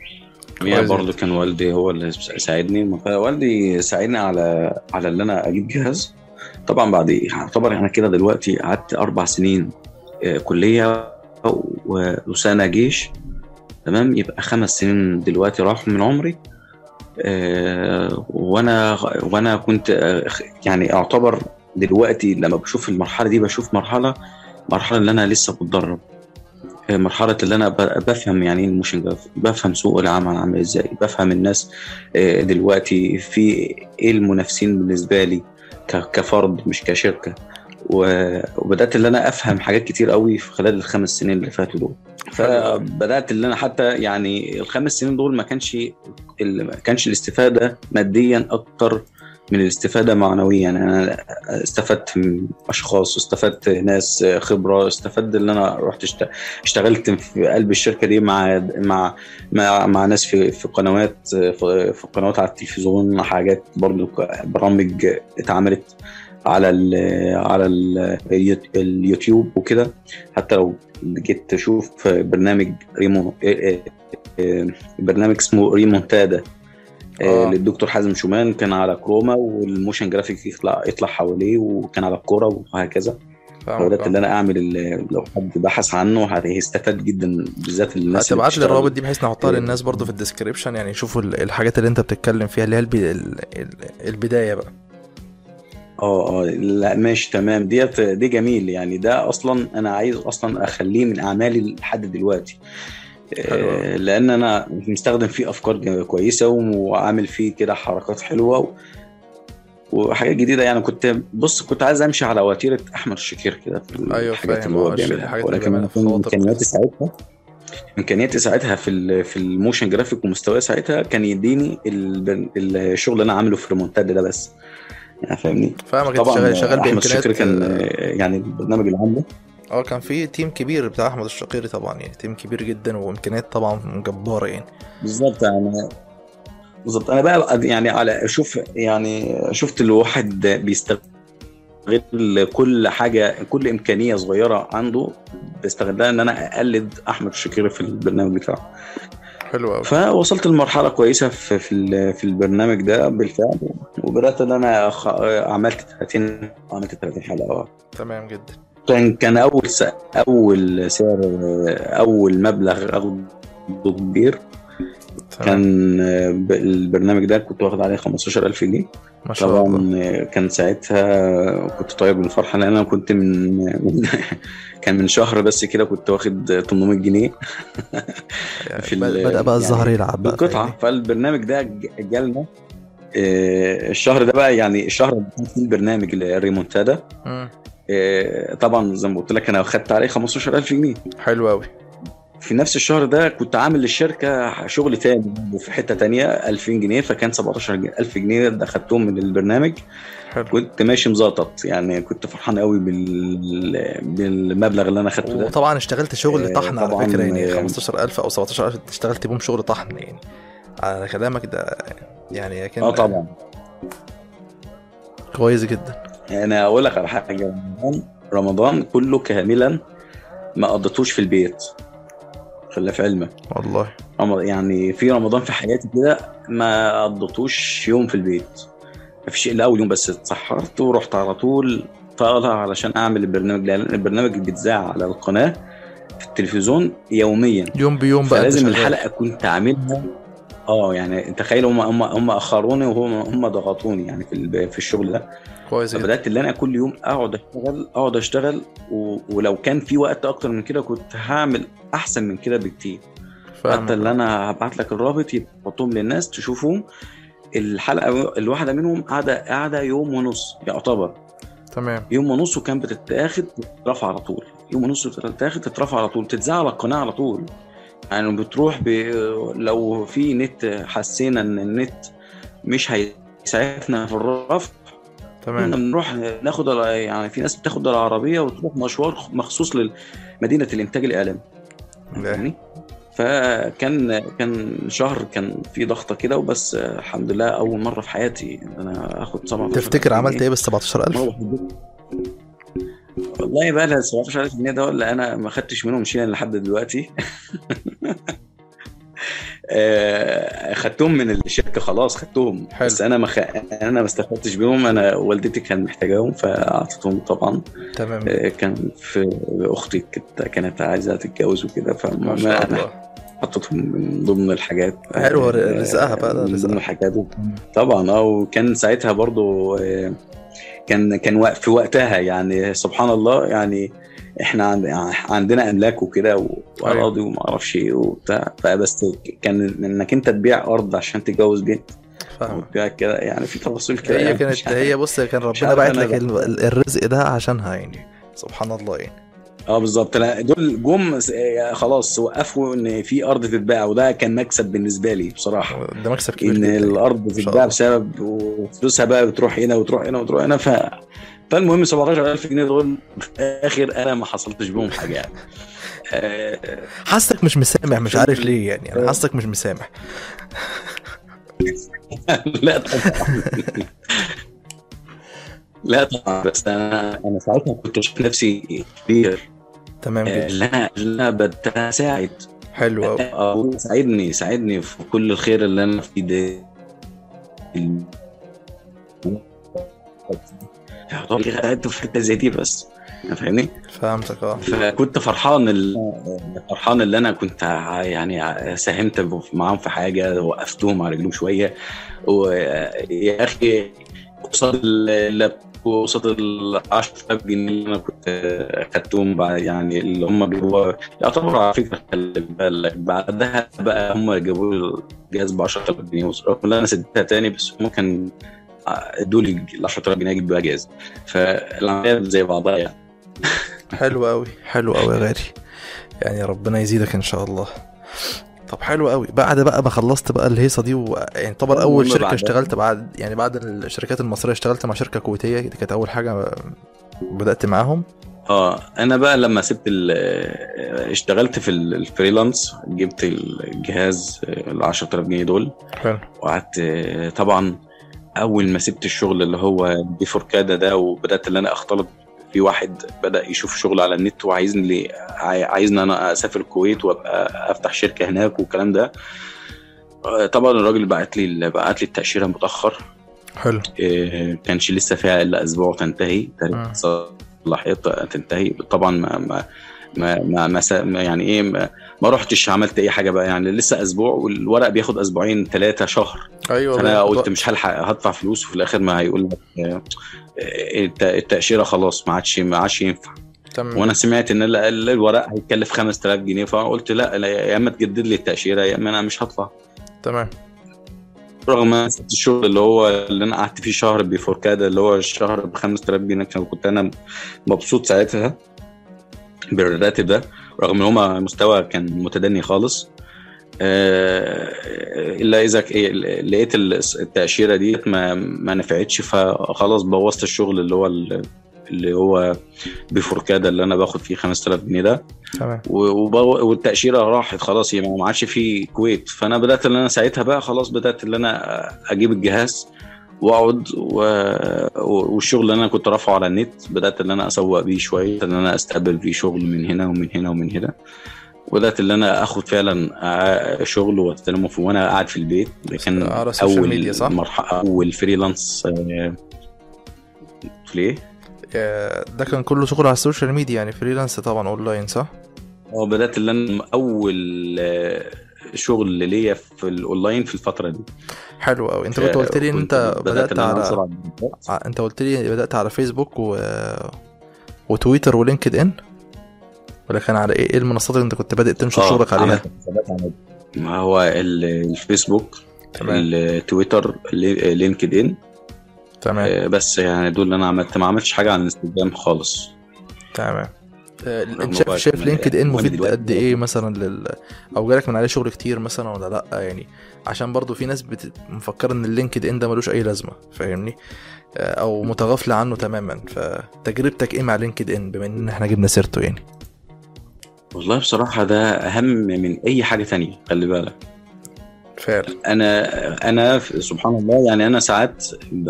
كويس. برضه كان والدي هو اللي ساعدني. والدي ساعدني على على إن أنا أجيب جهاز. طبعا بعد يعتبر أنا كده دلوقتي قعدت أربع سنين آه، كلية وسنة جيش. تمام؟ يبقى خمس سنين دلوقتي راحوا من عمري. آه، وأنا وأنا كنت آه، يعني اعتبر دلوقتي لما بشوف المرحلة دي بشوف مرحلة مرحلة اللي أنا لسه بتدرب. آه، مرحلة اللي أنا ب- بفهم يعني إيه الموشن بفهم سوق العمل عامل إزاي بفهم الناس دلوقتي في إيه المنافسين بالنسبة لي كفرد مش كشركة. و- وبدأت اللي أنا أفهم حاجات كتير قوي في خلال الخمس سنين اللي فاتوا دول. فبدأت اللي أنا حتى يعني الخمس سنين دول ما كانش ما كانش الاستفادة ماديا أكتر من الاستفادة معنويا. يعني أنا استفدت من أشخاص استفدت ناس خبرة استفدت إن أنا رحت اشت- اشتغلت في قلب الشركة دي مع مع مع, مع ناس في في قنوات في قنوات على التلفزيون حاجات برضو برامج اتعملت. على ال على ال اليوتيوب وكده حتى لو جيت تشوف برنامج ريمو برنامج اسمه ريمونتادا آه. آه. للدكتور حازم شومان كان على chroma وال motion graphic يطلع يطلع حواليه وكان على الكورة وهكذا فبدات. ان أنا أعمل لو حد بحث عنه هيستفاد جدا بالذات الناس هتبعت لي. الروابط دي بحيث نحطها إيه. للناس برضو في ال description يعني يشوفوا ال- الحاجات اللي أنت بتتكلم فيها اللي هي البداية بقى آه آه لا ماشي تمام ديت دي جميل يعني ده أصلا أنا عايز أصلا أخليه من أعمالي لحد دلوقتي حلو آه،. لأن أنا مستخدم فيه أفكار كويسة وعامل فيه كده حركات حلوة. وحاجات جديدة يعني كنت بص كنت عايز أمشي على وتيرة أحمد الشكير كده في أيوة الحاجات اللي هو الش- بيعملها ولكن إمكانياتي. ساعتها إمكانياتي ساعتها في في ال motion graphic ومستواي ساعتها كان يديني ال- الشغل اللي أنا عامله في ريمونتادا ده بس يعني فاهمني؟ فاهمك. طبعا شغال شغال أحمد الشكري كان آه، يعني البرنامج اللي عامله آه كان في تيم كبير بتاع أحمد الشقيري طبعا يعني تيم كبير جدا وإمكانيات طبعا جبارة يعني. بالظبط يعني بالظبط. أنا بقى يعني على شوف يعني شفت الواحد بيستغل كل حاجة كل إمكانية صغيرة عنده بيستغلها إن أنا أقلد أحمد الشقيري في البرنامج بتاعه. حلو قوي فوصلت لمرحلة كويسة في في, في البرنامج ده بالفعل. وبدأت إن أنا خ- عملت 30 عملت 30 حلقة. تمام جدا. كان كان أول س... أول سعر أول مبلغ أخده كبير. تمام. كان آه، البرنامج ده كنت واخد عليه 15000 جنيه. ما شاء الله. طبعا آه، كان ساعتها كنت طاير من الفرحة لأن أنا كنت من, كان من شهر بس كده كنت واخد 800 جنيه. يعني في بد- ال- بدأ بقى الظهر يعني يلعب بقى فاهمني؟ فالبرنامج ده جالنا آه، الشهر ده بقى يعني الشهر اللي كان فيه البرنامج. آه، طبعا زي ما قلت لك أنا أخدت عليه 15000 جنيه. حلو قوي في نفس الشهر ده كنت عامل للشركة شغل تاني في حتة تانية 2000 جنيه فكان 17000 جنيه ده خدتهم من البرنامج. حلو. كنت ماشي مزاطط يعني كنت فرحان قوي بال... بالمبلغ اللي أنا خدته ده. وطبعا اشتغلت شغل آه، طحن على فكرة يعني آه، 15000 أو 17000 اشتغلت بيهم شغل طحن يعني. على كلامك ده يعني كان آه طبعا. كويس جدا. أنا أقول لك على حاجة رمضان رمضان كله كاملا ما قضيتوش في البيت. خلي في علمك والله. يعني في رمضان في حياتي كده ما قضيتوش يوم في البيت. مفيش إلا أول يوم بس اتسحرت ورحت على طول طالع علشان أعمل البرنامج لأن البرنامج اللي بيتذاع على القناة في التلفزيون يوميا. يوم بيوم بقى فلازم. الحلقة كنت عاملها آه يعني تخيل هم هم هم أخروني وهم هم ضغطوني يعني في في الشغل ده. كويس فبدأت اللي أنا كل يوم أقعد أشتغل أقعد أشتغل و... ولو كان في وقت أكتر من كده كنت هعمل أحسن من كده بكتير. حتى اللي أنا هبعت لك الرابط يحطهم للناس تشوفهم. الحلقة الواحدة منهم قاعدة قاعدة يوم ونص يعتبر. تمام. يوم ونص وكان بتتاخد تترفع على طول. يوم ونص بتتاخد تترفع على طول تتذاع على القناة على طول. يعني بتروح ب... لو في نت حسينا إن النت مش هيسعفنا في الرفع تمام. بنروح ناخد يعني في ناس بتاخد العربية وتروح مشوار مخصوص لمدينه الإنتاج الإعلامي. فاهمني؟ فكان كان شهر كان في ضغطة كده وبس الحمد لله أول مرة في حياتي إن أنا آخد 17 تفتكر عملت إيه بال 17000 مروح البيت. والله بقى لها 17000 جنيه ده ولا أنا ما خدتش منهم شيء لحد دلوقتي. آه، خدتهم من الشركة خلاص خدتهم. حلو. بس أنا ما خ... أنا ما استفدتش بيهم أنا والدتي كانت محتاجاهم فأعطيتهم طبعا. تمام. آه، كان في أختي كانت عايزة تتجوز وكده ما فما شاء أنا الله. حطيتهم من ضمن الحاجات. حلو، آه، رزقها بقى، ده من رزقها. ضمن الحاجات طبعا آه وكان ساعتها برضو كان كان في وقتها يعني سبحان الله يعني إحنا عند عندنا أملاك وكده وأراضي وما أعرفش إيه وبتاع. فبس كان إنك أنت تبيع أرض عشان تتجوز بنت فاهم وتبيع كده يعني في تفاصيل كده هي يعني كانت. هي بص كان ربنا باعت لك الرزق ده عشانها يعني سبحان الله يعني. آه بالظبط. لا دول جم س- خلاص وقفوا إن في أرض تتباع وده كان مكسب بالنسبة لي بصراحة. ده مكسب كبير إن الأرض تتباع. بسبب وفلوسها بقى بتروح هنا وتروح هنا وتروح هنا ف فالمهم 17000 جنيه دول في الآخر أنا ما حصلتش بيهم حاجة يعني. آه، حاسك مش مسامح مش عارف ليه يعني. أنا حاسك مش مسامح. لا طبعا. لا طبعا بس أنا أنا ساعتها كنت شايف نفسي كبير. تمام جدا. لا لا بدأت اساعد حلو قوي أقول ساعدني ساعدني في كل الخير اللي أنا فيه ده. ساعدته في حتة زي دي بس. فاهمني؟ فهمتك آه. فكنت فرحان ال- فرحان اللي أنا كنت يعني ساهمت معاهم في حاجة وقفتهم على رجلهم شوية. ويا أخي قصاد ال قصاد ال 10000 جنيه اللي أنا كنت خدتهم بعد يعني اللي هم جابوا يعتبر على فكرة خلي بالك بعدها بقى هم جابوا لي الجهاز ب 10000 جنيه رغم إن أنا سددتها تاني بس هم كان ادوا لي ال 10000 جنيه أجيب بيها جهاز. فالعملية زي بعضها يعني. حلو قوي حلو قوي يا غالي. يعني ربنا يزيدك إن شاء الله. طب حلو قوي. بعد بقى ما خلصت بقى الهيصة دي و... يعني طبعا أول شركة بعدها- اشتغلت بعد يعني بعد الشركات المصرية اشتغلت مع شركة كويتية دي كانت أول حاجة بدأت معاهم. آه أنا بقى لما سبت اشتغلت في ال- الفريلانس جبت الجهاز ال 10000 جنيه دول. حلو. وقعدت طبعا أول ما سبت الشغل اللي هو بفوركادا ده وبدأت اللي أنا أختلط في واحد بدأ يشوف شغل على النت وعايزني لي عاي- عايزني أنا أسافر الكويت وأبقى أفتح شركة هناك والكلام ده. آه، طبعا الراجل بعت لي بعت لي التأشيرة متأخر. حلو. إيه، كانش لسه فيها إلا أسبوع تنتهي. تاريخ صلاحيتها تنتهي. طبعا ما ما ما, ما, ما, سا- ما يعني إيه ما, ما رحتش عملت أي حاجة بقى يعني لسه أسبوع والورق بياخد أسبوعين ثلاثة شهر. أيوه فأنا. قلت مش هلحق هدفع فلوس وفي الآخر ما هيقول لك آه، الت- التأشيرة خلاص ما عادش ما عادش ينفع. تمام. وأنا سمعت إن ال- ال- الورق هيكلف 5000 جنيه فقلت لا يا إما تجدد لي التأشيرة يا إما أنا مش هطلع تمام. رغم سبت الشغل اللي هو اللي أنا قعدت فيه شهر بفوركادا اللي هو الشهر ب 5000 جنيه كنت أنا مبسوط ساعتها. بالراتب ده رغم إن هما مستوى كان متدني خالص. آه، إلا إذا ك- لقيت التأشيرة دي ما ما نفعتش فخلاص بوظت الشغل اللي هو ال- اللي هو بفوركادا اللي أنا باخد فيه 5000 جنيه ده. تمام. والتأشيرة راحت خلاص هي ما عادش في كويت. فأنا بدأت إن أنا ساعتها بقى خلاص بدأت إن أنا أجيب الجهاز. واقعد و... والشغل اللي أنا كنت رافعه على النت بدأت إن أنا أسوق بيه شوية إن أنا أستقبل فيه شغل من هنا ومن هنا ومن هنا وبدات إن أنا آخد فعلا شغل واستلمه في وأنا قاعد في البيت ده كان ال social أول ميديا، صح؟ مرحلة أول freelance آه، في ليه؟ آه، ده كان كله شغل على ال social media يعني freelance طبعا اونلاين صح؟ آه بدأت إن أنا أول آه، شغل ليا في الاونلاين في الفترة دي حلو قوي أنت كنت قلت لي إن أنت بدأت على. ع- أنت قلت لي بدأت على فيسبوك و... وتويتر و LinkedIn ولا كان على إيه؟ إيه المنصات اللي أنت كنت بادئ تنشر آه، شغلك عليها؟ ما هو ال- الفيسبوك تمام. التويتر لي- LinkedIn تمام. آه، بس يعني دول اللي أنا عملت. ما عملتش حاجة على الانستجرام خالص. تمام. آه، انت رغم شايف شايف LinkedIn مفيد قد إيه مثلا لل أو جالك من عليه شغل كتير مثلا ولا لأ؟ يعني عشان برضو في ناس بت... مفكرة إن ال LinkedIn ده ملوش أي لازمة فاهمني؟ آه، أو متغافلة عنه تماما. فتجربتك إيه مع LinkedIn بما إن إحنا جبنا سيرته يعني؟ والله بصراحة ده أهم من أي حاجة تانية خلي بالك. فعلا. أنا أنا سبحان الله يعني أنا ساعات ب...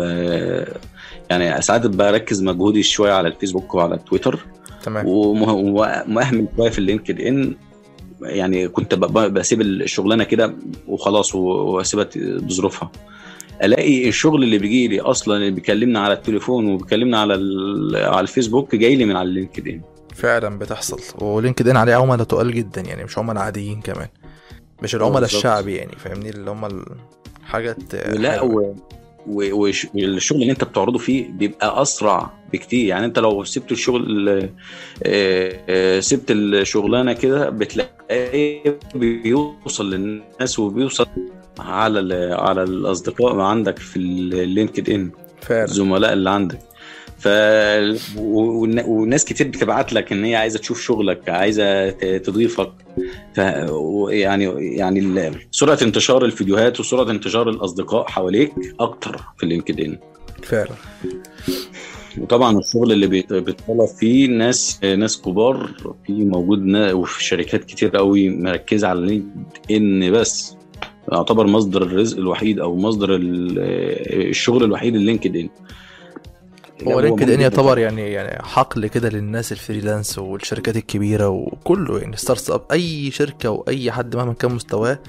يعني ساعات بركز مجهودي شوية على الفيسبوك وعلى تويتر. تمام. ومه- ومهمل شوية في ال LinkedIn يعني كنت بسيب الشغلانة كده وخلاص وأسيبها بظروفها. ألاقي الشغل اللي بيجي لي أصلا اللي بيكلمنا على التليفون وبيكلمنا على ال- على الفيسبوك جاي لي من على اللينكد إن. فعلا بتحصل. ولينكد إن عليه عملاء تقال جدا يعني مش عملاء عاديين كمان. مش العملاء. الشعبي يعني فاهمني؟ اللي هم الحاجات لا و... والشغل اللي انت بتعرضه فيه بيبقى أسرع بكتير. يعني انت لو سبت الشغل آه، آه، سبت الشغلانة كده بتلاقيه بيوصل للناس وبيوصل على. على الأصدقاء عندك في ال LinkedIn فعلا. الزملاء اللي عندك. ف وناس كتير بتبعت لك إن هي عايزة تشوف شغلك عايزة تضيفك. ف يعني يعني سرعة انتشار الفيديوهات وسرعة انتشار الأصدقاء حواليك أكتر في ال LinkedIn فعلا. وطبعا الشغل اللي بيت- بيتطلب فيه ناس ناس كبار في موجود وفي شركات كتير قوي مركزة على LinkedIn بس. يعتبر مصدر الرزق الوحيد أو مصدر ال- الشغل الوحيد ال LinkedIn هو LinkedIn يعتبر يعني يعني حقل كده للناس ال freelance والشركات الكبيرة وكله يعني startup أي شركة واي حد مهما كان مستواه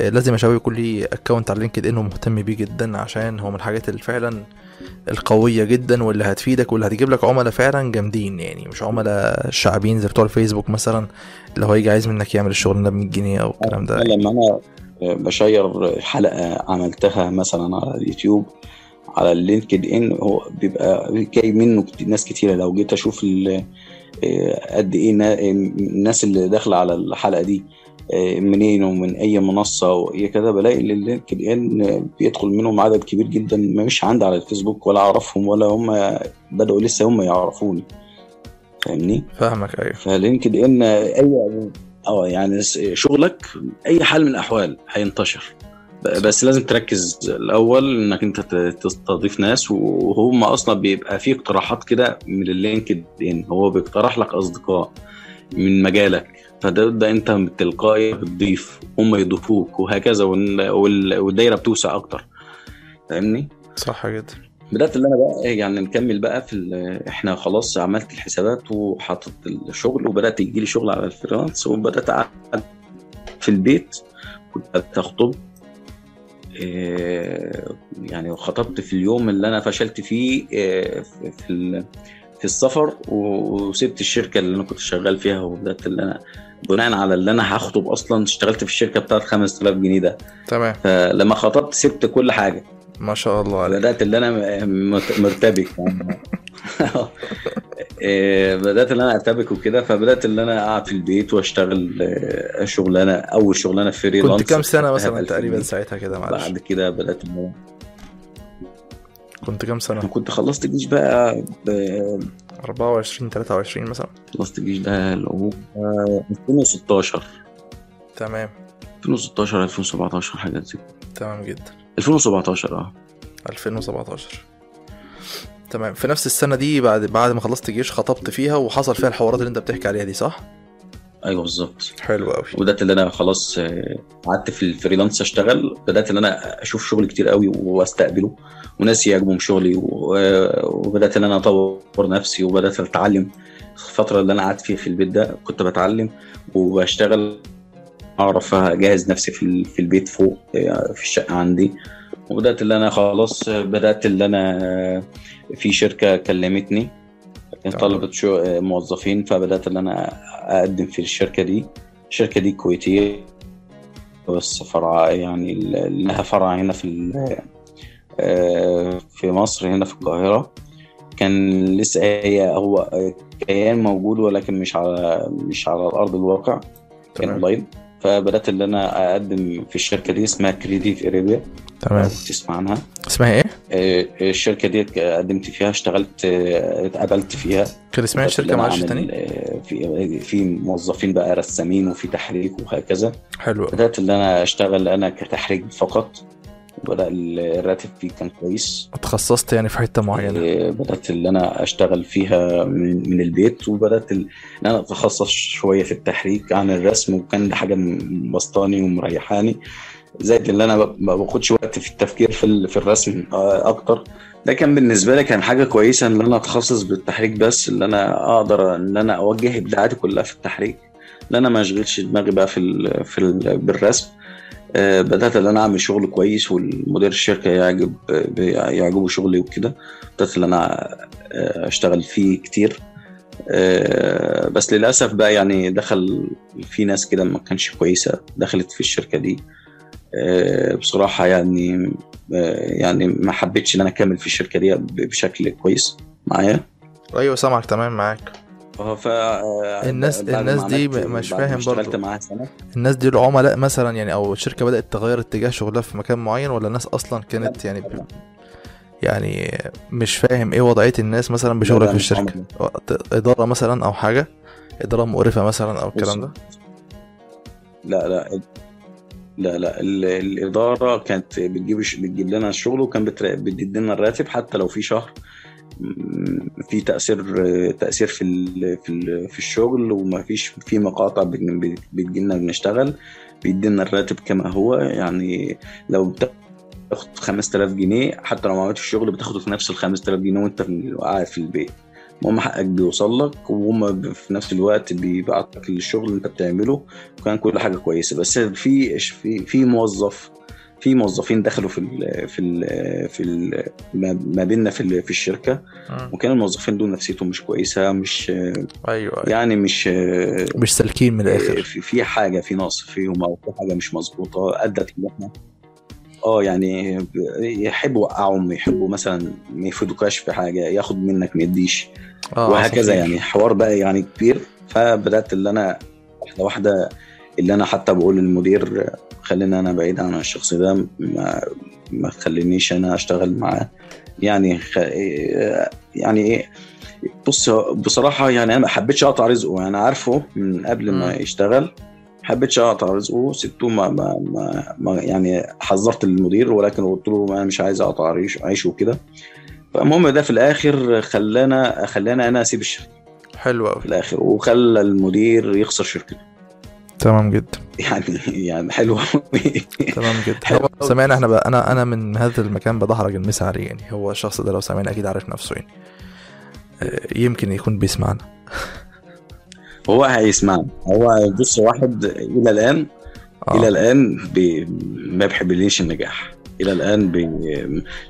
آه، لازم يا شباب يكون ليه account على LinkedIn ومهتم بيه جدا عشان هو من الحاجات اللي فعلا القوية جدا واللي هتفيدك واللي هتجيب لك عملاء فعلا جامدين يعني مش عملاء شعبيين زي بتوع الفيسبوك مثلا اللي هو يجي عايز منك يعمل الشغل ده ب 100 جنيه أو الكلام ده. لما أنا بشير حلقة عملتها مثلا على اليوتيوب. على ال LinkedIn هو بيبقى جاي منه ناس كتيرة. لو جيت أشوف آه، قد إيه نا- الناس اللي داخلة على الحلقة دي آه، منين ومن أي منصة وإيه كده بلاقي ال LinkedIn بيدخل منهم عدد كبير جدا مش عندي على الفيسبوك ولا أعرفهم ولا هم بدأوا لسه هم يعرفوني. فاهمني؟ فاهمك أيوه. فلينكد ان أي آه يعني شغلك أي حال من الأحوال هينتشر. بس لازم تركز الأول إنك أنت تستضيف ناس وهم أصلا بيبقى فيه اقتراحات كده من اللينكد ان هو بيقترح لك أصدقاء من مجالك فده ده أنت تلقائي بتضيف هم يضيفوك وهكذا وال- وال- والدايرة بتوسع أكتر. فاهمني؟ صح جدا. بدأت اللي أنا بقى يعني نكمل بقى في إحنا خلاص عملت الحسابات وحطيت الشغل وبدأت يجي لي شغل على الفريلانس وبدأت أقعد في البيت كنت إيه، يعني خطبت في اليوم اللي أنا فشلت فيه إيه، في في ال- في السفر وسبت الشركة اللي أنا كنت شغال فيها وبدأت اللي أنا بناء على اللي أنا هخطب أصلا اشتغلت في الشركة بتاعت 5000 جنيه ده. تمام. فلما خطبت سبت كل حاجة. ما شاء الله عليك. بدأت اللي أنا مرتبك. يعني. إيه، بدأت اللي أنا أرتبك وكده فبدأت اللي أنا أقعد في البيت وأشتغل آه، شغلانة أول شغلانة فريلانس كنت كام سنة مثلا ب 2000 تقريبا. ساعتها كده معلش؟ بعد كده بدأت أنا- كنت كام سنة؟ كنت خلصت الجيش بقى ب... 24 23 مثلا؟ خلصت الجيش ده اللي هو 2016 تمام. 2016 2017 حاجة زي كده. تمام جدا. 2017 آه. 2017 تمام. في نفس السنة دي بعد بعد ما خلصت الجيش خطبت فيها وحصل فيها الحوارات اللي انت بتحكي عليها دي صح؟ أيوه بالظبط. حلو قوي وبدأت إن أنا خلاص آه، قعدت في الفريلانس أشتغل. بدأت إن أنا أشوف شغل كتير قوي وأستقبله. وناس يعجبهم شغلي و- وبدأت إن أنا أطور نفسي وبدأت أتعلم. الفترة اللي أنا قعدت فيها في البيت ده كنت بتعلم وبشتغل. أعرف أجهز نفسي في البيت فوق آه، في الشقة عندي. وبدأت اللي أنا خلاص بدأت اللي أنا في شركة كلمتني طلبت شو موظفين فبدأت اللي أنا أقدم في الشركة دي. الشركة دي كويتية بس فرع يعني لها فرع هنا في في مصر هنا في القاهرة. كان لسه هي هو كيان موجود ولكن مش على مش على الأرض الواقع. كان اونلاين فبدأت ان أنا أقدم في الشركة دي اسمها Creative Arabia تمام. تسمع عنها. اسمها إيه؟ آه، الشركة دي قدمت فيها اشتغلت آه، اتقبلت فيها. كان اسمها الشركة معلش تاني؟ آه، في في موظفين بقى رسامين وفي تحريك وهكذا. حلو بدأت ان أنا أشتغل أنا كتحريك فقط. وبدا الراتب فيه كان كويس. اتخصصت يعني في حتة معينة. آه، بدأت إن أنا أشتغل فيها من, من البيت وبدأت إن أنا أتخصص شوية في التحريك عن الرسم وكان ده حاجة مبسطاني ومريحاني. زائد إن أنا ما باخدش وقت في التفكير في في الرسم آه، أكتر. ده كان بالنسبة لي كان حاجة كويسة إن أنا أتخصص بالتحريك بس إن أنا أقدر إن أنا أوجه إبداعاتي كلها في التحريك. إن أنا ما أشغلش دماغي بقى في ال في ال بالرسم. بدأت إن أنا أعمل شغل كويس والمدير الشركة يعجب يعجبه شغلي وكده. بدأت إن أنا آه، أشتغل فيه كتير. آه، بس للأسف بقى يعني دخل في ناس كده ما كانش كويسة دخلت في الشركة دي. آه، بصراحة يعني آه، يعني ما حبيتش إن أنا أكمل في الشركة دي بشكل كويس معايا. أيوه سامعك تمام معاك. ف آه، الناس- الناس دي مش فاهم برضو. معاها سنة. الناس دي العملاء مثلا يعني أو الشركة بدأت تغير اتجاه شغلها في مكان معين ولا الناس أصلا كانت يعني ب... يعني مش فاهم إيه وضعية الناس مثلا بشغلك في الشركة؟ إدارة مثلا أو حاجة؟ إدارة مقرفة مثلا أو الكلام ده؟ لا لا لا لا ال- الإدارة كانت بتجيب بتجيب لنا الشغل وكان بتدي لنا الراتب حتى لو في شهر. في تأثير تأثير في في في الشغل وما فيش في مقاطع بت- بتجي لنا بنشتغل بيدي لنا الراتب كما هو. يعني لو بتاخد 5000 جنيه حتى لو ما عملتش الشغل بتاخده في نفس ال 5000 جنيه وانت قاعد في البيت. المهم حقك بيوصل لك وهم في نفس الوقت بيبعتوا لك الشغل اللي انت بتعمله. وكان كل حاجة كويسة. بس في في في موظف في موظفين دخلوا في ال في ال في ال ما ما بيننا في ال- في الشركة مم. وكان الموظفين دول نفسيتهم مش كويسة مش أيوه أيوة. يعني مش مش سالكين من الآخر في في حاجة في نقص فيهم أو في حاجة مش مظبوطة أدت إن إحنا آه يعني يحبوا يوقعهم يحبوا مثلا ما يفيدوكاش في حاجة ياخد منك ما يديش آه وهكذا عصافير. يعني حوار بقى يعني كبير فبدأت اللي أنا واحدة واحدة اللي أنا حتى بقول للمدير خلينا أنا بعيد عن الشخص ده ما ما تخلينيش أنا أشتغل معاه. يعني خ... يعني إيه؟ بص بصراحة يعني أنا ما حبيتش أقطع رزقه. يعني عارفه من قبل ما. يشتغل ما حبيتش أقطع رزقه. سبته ما, ما, ما, ما يعني حذرت المدير ولكن قلت له أنا مش عايز أقطع عيش عيشه وكده. فالمهم ده في الآخر خلانا خلانا أنا أسيب الشركة. حلو قوي في الآخر وخلى المدير يخسر شركته. تمام جدا. يعني يعني حلو. تمام جدا. حلو. سامعني إحنا بقى أنا أنا من هذا المكان بدحرج المسا عليه يعني. هو الشخص ده لو سامعني أكيد عارف نفسه يعني. آه، يمكن يكون بيسمعنا. هو هيسمعنا. هو بص واحد إلى الآن آه. إلى الآن بي ما بيحبليش النجاح. إلى الآن بي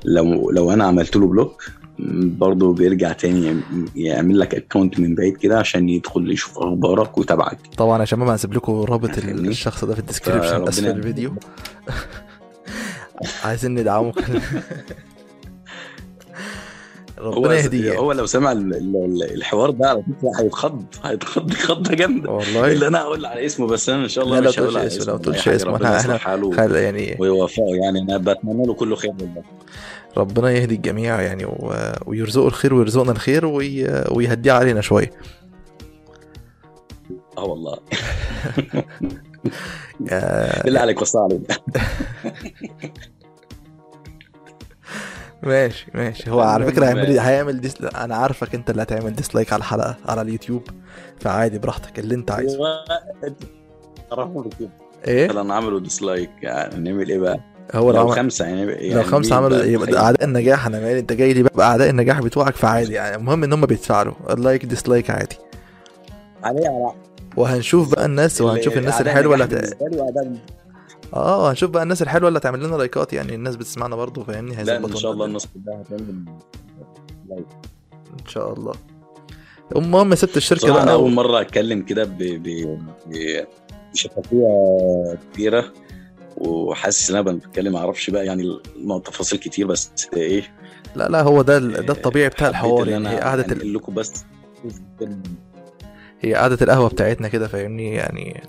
لو لو أنا عملت له block برضه بيرجع تاني يعم- يعمل لك account من بعيد كده عشان يدخل يشوف أخبارك ويتابعك طبعا يا شباب هسيب لكم رابط فاهمني؟ الشخص ده في ال description اسفل. الفيديو عايزين ندعمه ربنا يهديه يعني. هو لو سمع ال- ال- الحوار ده على فكرة هيتخض هيتخض خضه جامده والله اللي أنا هقول على اسمه بس أنا إن شاء الله لا، مش هقول على اسمه، اسمه تقولش حاجة، اسمه. خل يعني ويوفقه يعني أنا بتمنى له كل خير والله ربنا يهدي الجميع يعني. ويرزقه الخير ويرزقنا الخير وي... ويهديه علينا شوية. آه والله. آه، بالله عليك وصى علينا. ماشي ماشي. هو على فكرة هيعمل هيعمل dis- أنا عارفك أنت اللي هتعمل dislike على الحلقة على اليوتيوب. فعادي براحتك اللي أنت عايزه. إيه؟ لو عملوا dislike يعني نعمل إيه بقى؟ هو لو لو خمسة يعني, يعني لو خمسة عملوا بقى يبقى؟ أعداء النجاح أنا مالي أنت جاي لي بقى بأعداء النجاح بتوعك فعادي يعني. المهم إن هم بيتفاعلوا ال like dislike عادي. عليه وهنشوف بقى الناس وهنشوف الناس الحلوة اللي هت... آه هنشوف بقى الناس الحلوة اللي هتعمل لنا لايكات يعني. الناس بتسمعنا برضه فاهمني؟ لا إن شاء الله لنا الناس كلها هتعمل لايك إن شاء الله. المهم سبت الشركة بصراحة أنا بقى أول. مرة أتكلم كده ب ب- بشفافية كبيرة. وحاسس إن أنا بتكلم ما أعرفش بقى يعني تفاصيل كتير بس إيه. لا لا هو ده ال- ده الطبيعي بتاع الحوار إن يعني أنا هي قعده. أنقل لكم بس. هي قعدة القهوة بتاعتنا كده فاهمني؟ يعني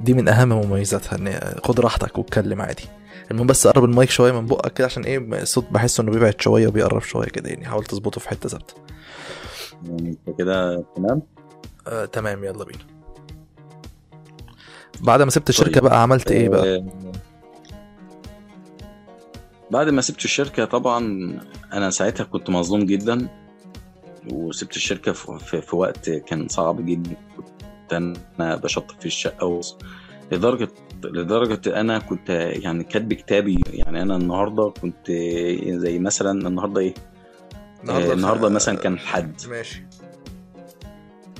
دي من أهم مميزاتها إن خد راحتك واتكلم عادي. المهم بس قرب المايك شوية من بقك كده عشان إيه الصوت بحس إنه بيبعد شوية وبيقرب شوية كده يعني. حاول تظبطه في حتة ثابتة. يعني كده تمام؟ آه تمام. يلا بينا. بعد ما سبت الشركة طيب. بقى عملت إيه بقى؟ آه، بعد ما سبت الشركة طبعا أنا ساعتها كنت مظلوم جدا وسبت الشركة في, في, في وقت كان صعب جدا. كنت أنا بشطب في الشقة و... لدرجة لدرجة أنا كنت يعني كاتب كتابي. يعني أنا النهاردة كنت زي مثلا النهاردة إيه؟ النهاردة, النهاردة مثلا كان الحد. ماشي.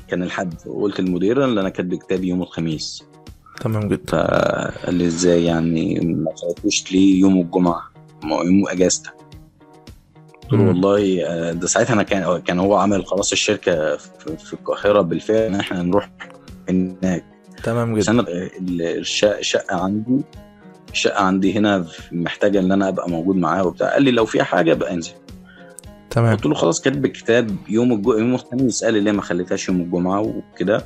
كان الحد. وقلت للمديرة اللي أنا كاتب كتابي يوم الخميس. تمام جدا. فقال لي إزاي يعني؟ ما ليه يوم الجمعة. يوم أجازتك. قلت له. والله آه، ده ساعتها أنا كان كان هو عامل خلاص الشركة في, القاهرة بالفعل إن إحنا نروح هناك. تمام جدا. أنا الشقة الشقة عندي الشقة عندي هنا محتاجة إن أنا أبقى موجود معاه وبتاع. قال لي لو في حاجة ابقى انزل. تمام. قلت له خلاص كاتب الكتاب يوم الجو... يوم الخميس. قال لي ليه ما خليتهاش يوم الجمعة وكده؟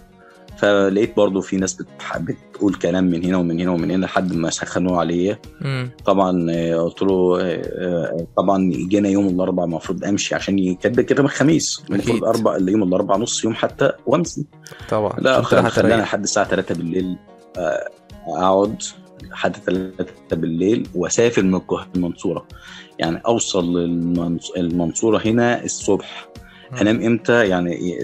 فلقيت برضو في ناس. بتقول كلام من هنا ومن هنا ومن هنا لحد ما سخنوا عليا. طبعا آه، قلت له آه، آه، طبعا جينا يوم الأربعاء المفروض أمشي عشان يكتب كده الخميس المفروض أربع يوم الأربعاء نص يوم حتى وامشي طبعا لا خلاني. لحد الساعة 3 بالليل أقعد لحد 3 بالليل وأسافر من القاهرة المنصورة يعني أوصل المنصورة هنا الصبح. انام إمتى؟ يعني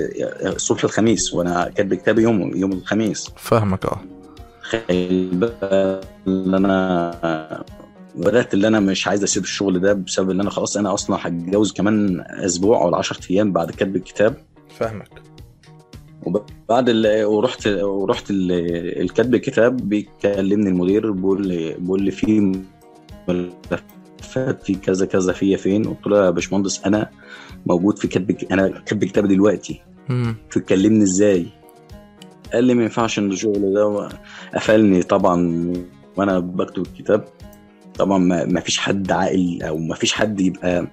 الصبح الخميس وأنا كاتب كتابي يوم يوم الخميس. فاهمك آه. تخيل اللي أنا بدأت اللي أنا مش عايز اسيب الشغل ده بسبب ان أنا خلاص أنا أصلا هتجوز كمان أسبوع ولا 10 أيام بعد كتب الكتاب. فاهمك. وبعد ال... ورحت ورحت ال... الكتب الكتاب بيكلمني المدير بيقول لي بيقول لي في ملفات في كذا كذا فيا فين؟ قلت له يا باشمهندس أنا موجود في كتب أنا كاتب كتاب دلوقتي. مم. تكلمني إزاي؟ قال لي ما ينفعش إن الشغل ده قفلني طبعا وأنا بكتب الكتاب. طبعا ما فيش حد عاقل أو ما فيش حد يبقى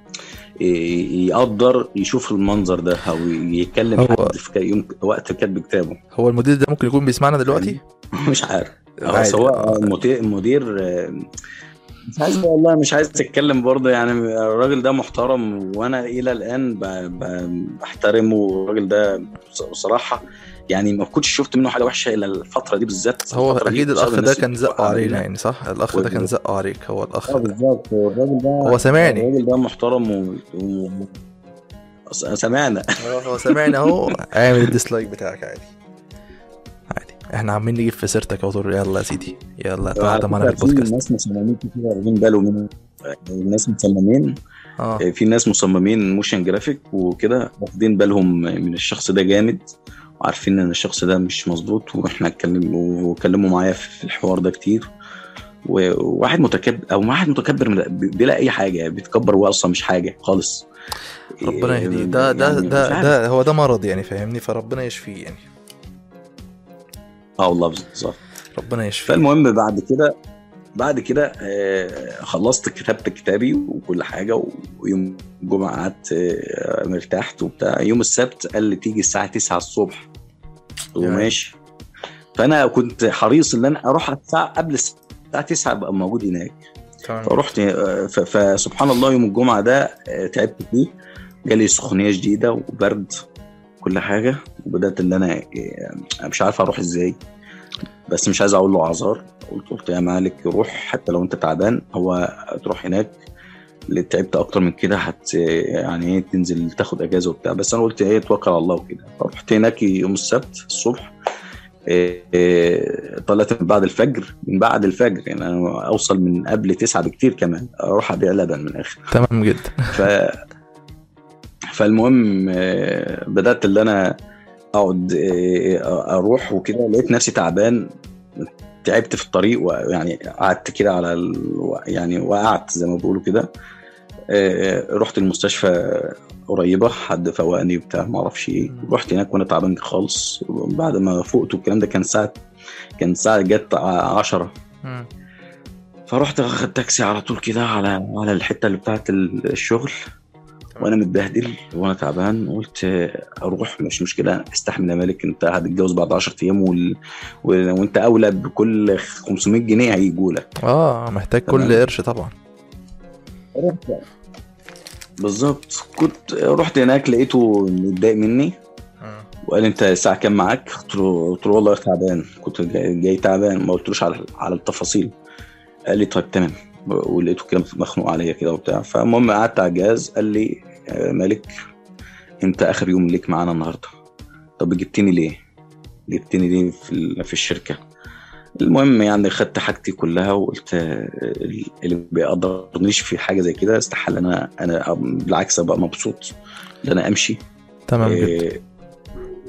ي- يقدر يشوف المنظر ده أو يتكلم هو- حد في يوم وقت كتب كتابه. هو المدير ده ممكن يكون بيسمعنا دلوقتي؟ مش عارف. هو المدير المدير مش عايز والله مش عايز اتكلم برضه يعني الراجل ده محترم وأنا إلى الآن بحترمه. والراجل ده بصراحة يعني ما كنتش شفت منه حاجة وحشة إلا الفترة دي بالذات هو أكيد الأخ ده كان زقه علينا. يعني صح؟ الأخ ده كان زقه عليك هو الأخ آه بالظبط. الراجل ده هو سامعني. الراجل ده محترم و... و... سمعنا هو سامعني أهو. اعمل الديسلايك بتاعك عادي. إحنا عمالين نجيب في سيرتك اهو طول- يلا يا سيدي. يلا تعالى معانا في في البودكاست. ناس مصممين كتير واخدين بالهم من الناس مصممين. آه. في ناس مصممين motion graphic وكده واخدين بالهم من الشخص ده جامد وعارفين إن الشخص ده مش مظبوط وإحنا اتكلم وكلموا معايا في الحوار ده كتير. وواحد متكبر أو واحد متكبر بلا أي حاجة بيتكبر هو أصلا مش حاجة خالص. ربنا يهديه. ده ده يعني ده. ده هو ده مرض يعني فاهمني؟ فربنا يشفيه يعني. آه والله بالظبط. ربنا يشفيه فالمهم بعد كده بعد كده آه، خلصت كتبت كتابي وكل حاجة ويوم الجمعة قعدت آه، مرتاحت وبتاع. يوم السبت قال لي تيجي الساعة 9 الصبح. قلت له يعني. ماشي. فأنا كنت حريص إن أنا أروح الساعة قبل الساعة 9 أبقى موجود هناك. فرحت آه، فسبحان الله يوم الجمعة ده تعبت فيه. جالي سخونية شديدة وبرد. كل حاجة. وبدأت إن أنا آه، مش عارف أروح إزاي. بس مش عايز أقول له أعذار. قلت قلت يا مالك روح. حتى لو أنت تعبان هو تروح هناك. اللي تعبت أكتر من كده هت يعني إيه تنزل تاخد أجازة وبتاع. بس أنا قلت إيه توكل على الله وكده. فرحت هناك يوم السبت الصبح. إيه، إيه، طلعت من بعد الفجر. من بعد الفجر يعني أنا أوصل من قبل تسعة بكتير كمان. أروح أبيع لبن من الآخر. تمام جدا. ف فالمهم آه، بدأت اللي أنا أقعد آه، أروح وكده. لقيت نفسي تعبان تعبت في الطريق ويعني قعدت كده على ال... يعني وقعت زي ما بيقولوا كده. آه، رحت المستشفى قريبة حد فوقني وبتاع ما أعرفش إيه. رحت هناك وأنا تعبان خالص. بعد ما فقت والكلام ده كان ساعة كان الساعة جت 10 مم. فرحت اخد تاكسي على طول كده على على الحتة اللي بتاعت الشغل. وأنا متبهدل وأنا تعبان قلت أروح مش مشكلة أستحمل يا مالك أنت هتتجوز بعد 10 أيام وال... وال... وأنت اولى بكل 500 جنيه هيجوا لك. آه محتاج. كل قرش طبعا. بالظبط. كنت رحت هناك لقيته متضايق مني. وقال لي أنت الساعة كام معاك؟ قلت له قلت له والله تعبان كنت جاي, جاي تعبان. ما قلتلوش على على التفاصيل. قال لي طيب تمام. ولقيته كده مخنوق عليا كده وبتاع فالمهم قعدت على الجهاز قال لي يا مالك انت آخر يوم ليك معانا النهارده طب جبتني ليه؟ جبتني ليه في في الشركة؟ المهم يعني خدت حاجتي كلها وقلت آه، اللي بيقدرنيش في حاجة زي كده استحالة أنا أنا بالعكس أبقى مبسوط إن أنا أمشي تمام إيه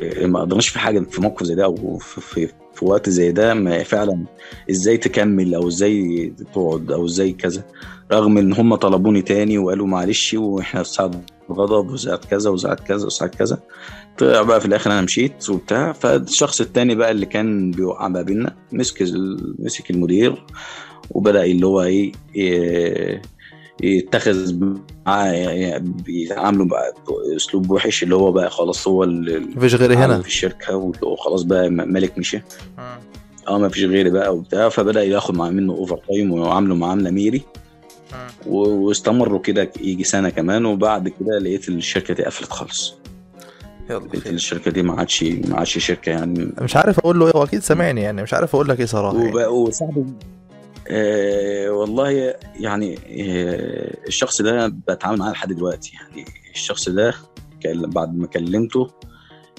إيه ما قدرناش في حاجة في موقف زي ده أو في, في, في وقت زي ده ما فعلا إزاي تكمل أو إزاي تقعد أو إزاي كذا رغم إن هم طلبوني تاني وقالوا معلش وإحنا في ساعة غضب وساعة كذا وساعة كذا وساعة كذا طلع بقى في الآخر أنا مشيت وبتاع. فالشخص التاني بقى اللي كان بيوقع ما بيننا مسك مسك المدير وبدأ اللي هو إيه إيه يتخذ معاه يعني بيتعاملوا بقى بأسلوب وحش اللي هو بقى خلاص هو اللي مفيش غيري هنا. في الشركة وخلاص بقى مالك مشي. آه ما فيش غيري بقى وبتاع فبدأ ياخد مع منه overtime وعامله معاملة ميري. واستمروا كده يجي سنة كمان وبعد كده لقيت الشركة دي قفلت خالص. يلا لقيت خير. الشركة دي ما عادش ما عادش شركة يعني. مش عارف أقول له إيه هو أكيد سامعني يعني مش عارف أقول لك إيه صراحة يعني. آه والله يعني آه الشخص ده بتعامل معاه لحد دلوقتي. يعني الشخص ده بعد ما كلمته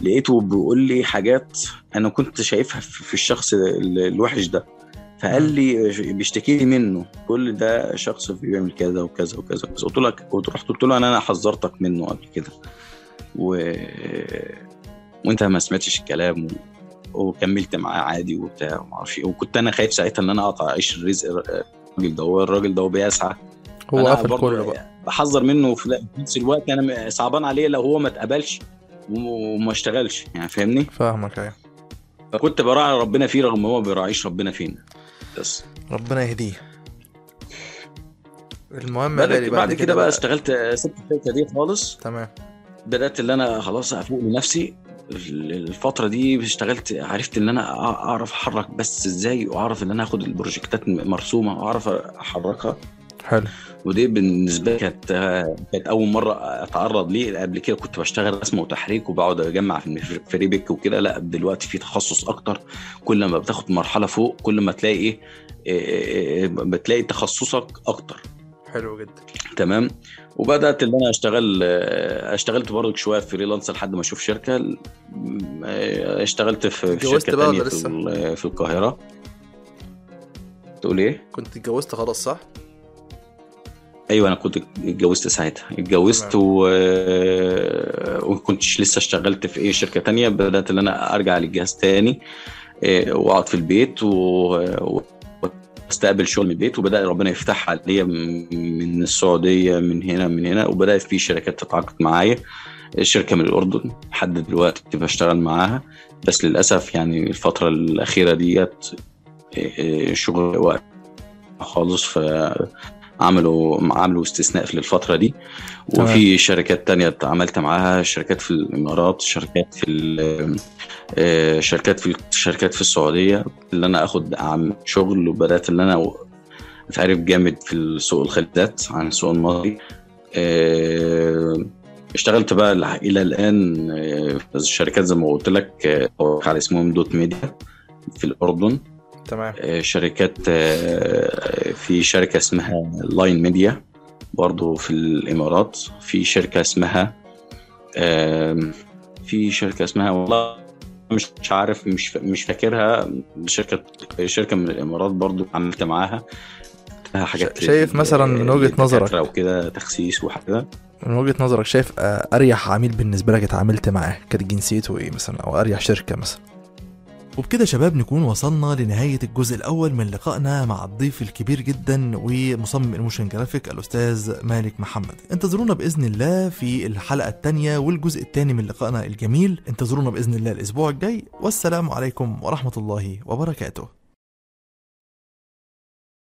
لقيته بيقول لي حاجات أنا كنت شايفها في الشخص ال- الوحش ده. فقال لي بيشتكي لي منه. كل ده شخص بيعمل كذا وكذا وكذا قلت له قلت رحت قلت له أنا أنا حذرتك منه قبل كده. و... وأنت ما سمعتش الكلام. وكملت معاه عادي وبتاع وما أعرفش إيه. وكنت أنا خايف ساعتها إن أنا اقطع عيش الرزق الراجل ده. هو الراجل ده هو بيسعى. هو برضه كله بقى. بحذر منه في نفس الوقت أنا صعبان عليه لو هو ما اتقبلش وما اشتغلش يعني فاهمني؟ فاهمك أيوه. فكنت براعي ربنا فيه رغم هو ما بيراعيش ربنا فينا. بس. ربنا يهديه. المهم بعد, بعد كده بقى اشتغلت سبت الشركة دي خالص. تمام. بدأت اللي أنا خلاص أفوق لنفسي الفترة دي اشتغلت عرفت إن أنا أعرف أحرك بس إزاي وأعرف إن أنا آخد البروجكتات مرسومة وأعرف أحركها. حلو. ودي بالنسبة لي كانت كانت أول مرة أتعرض ليه. قبل كده كنت بشتغل رسم وتحريك وبقعد أجمع في فريبك وكده. لا دلوقتي في تخصص أكتر. كل ما بتاخد مرحلة فوق كل ما تلاقي إيه, إيه بتلاقي تخصصك أكتر. حلو جدا. تمام؟ وبدأت إن أنا أشتغل اشتغلت برضك شوية فريلانس لحد ما أشوف شركة اشتغلت في شركة ثانية في, في القاهرة. تقول إيه؟ كنت اتجوزت خلاص صح؟ أيوه أنا كنت اتجوزت ساعتها. اتجوزت و... وكنتش لسه اشتغلت في إيه شركة تانية. بدأت إن أنا أرجع للجهاز تاني وأقعد في البيت و... استقبل شغل من البيت وبدأ ربنا يفتح عليا من السعودية من هنا من هنا وبدات في شركات تتعاقد معايا. شركه من الأردن لحد دلوقتي بشتغل معاها. بس للأسف يعني الفترة الأخيرة ديت شغل وقت خالص عملوا استثناء في الفترة دي. وفي شركات تانية اتعاملت معاها شركات في الإمارات شركات في آه، شركات في شركات في السعودية اللي أنا آخد عن شغل وبدأت ان أنا أتعرف جامد في سوق الخليجات عن السوق المصري. آه، اشتغلت بقى إلى الآن آه، في الشركات زي ما قلت لك على اسمهم Dot Media في الأردن. تمام. آه، شركات آه، في شركة اسمها Line Media برضو في الإمارات. في شركة اسمها في شركة اسمها والله مش عارف مش مش فاكرها. شركة شركة من الإمارات برضو عملت معاها حاجات شايف مثلاً من وجهة نظرك. وكده تخسيس وحاجة. من وجهة نظرك شايف آه، أريح عميل بالنسبة لك اتعاملت معاه كانت جنسيته إيه مثلا أو أريح شركة مثلا؟ وبكده شباب نكون وصلنا لنهاية الجزء الأول من لقائنا مع الضيف الكبير جدا ومصمم ال motion graphic الأستاذ مالك محمد. انتظرونا بإذن الله في الحلقة الثانية والجزء الثاني من لقائنا الجميل. انتظرونا بإذن الله الأسبوع الجاي. والسلام عليكم ورحمة الله وبركاته.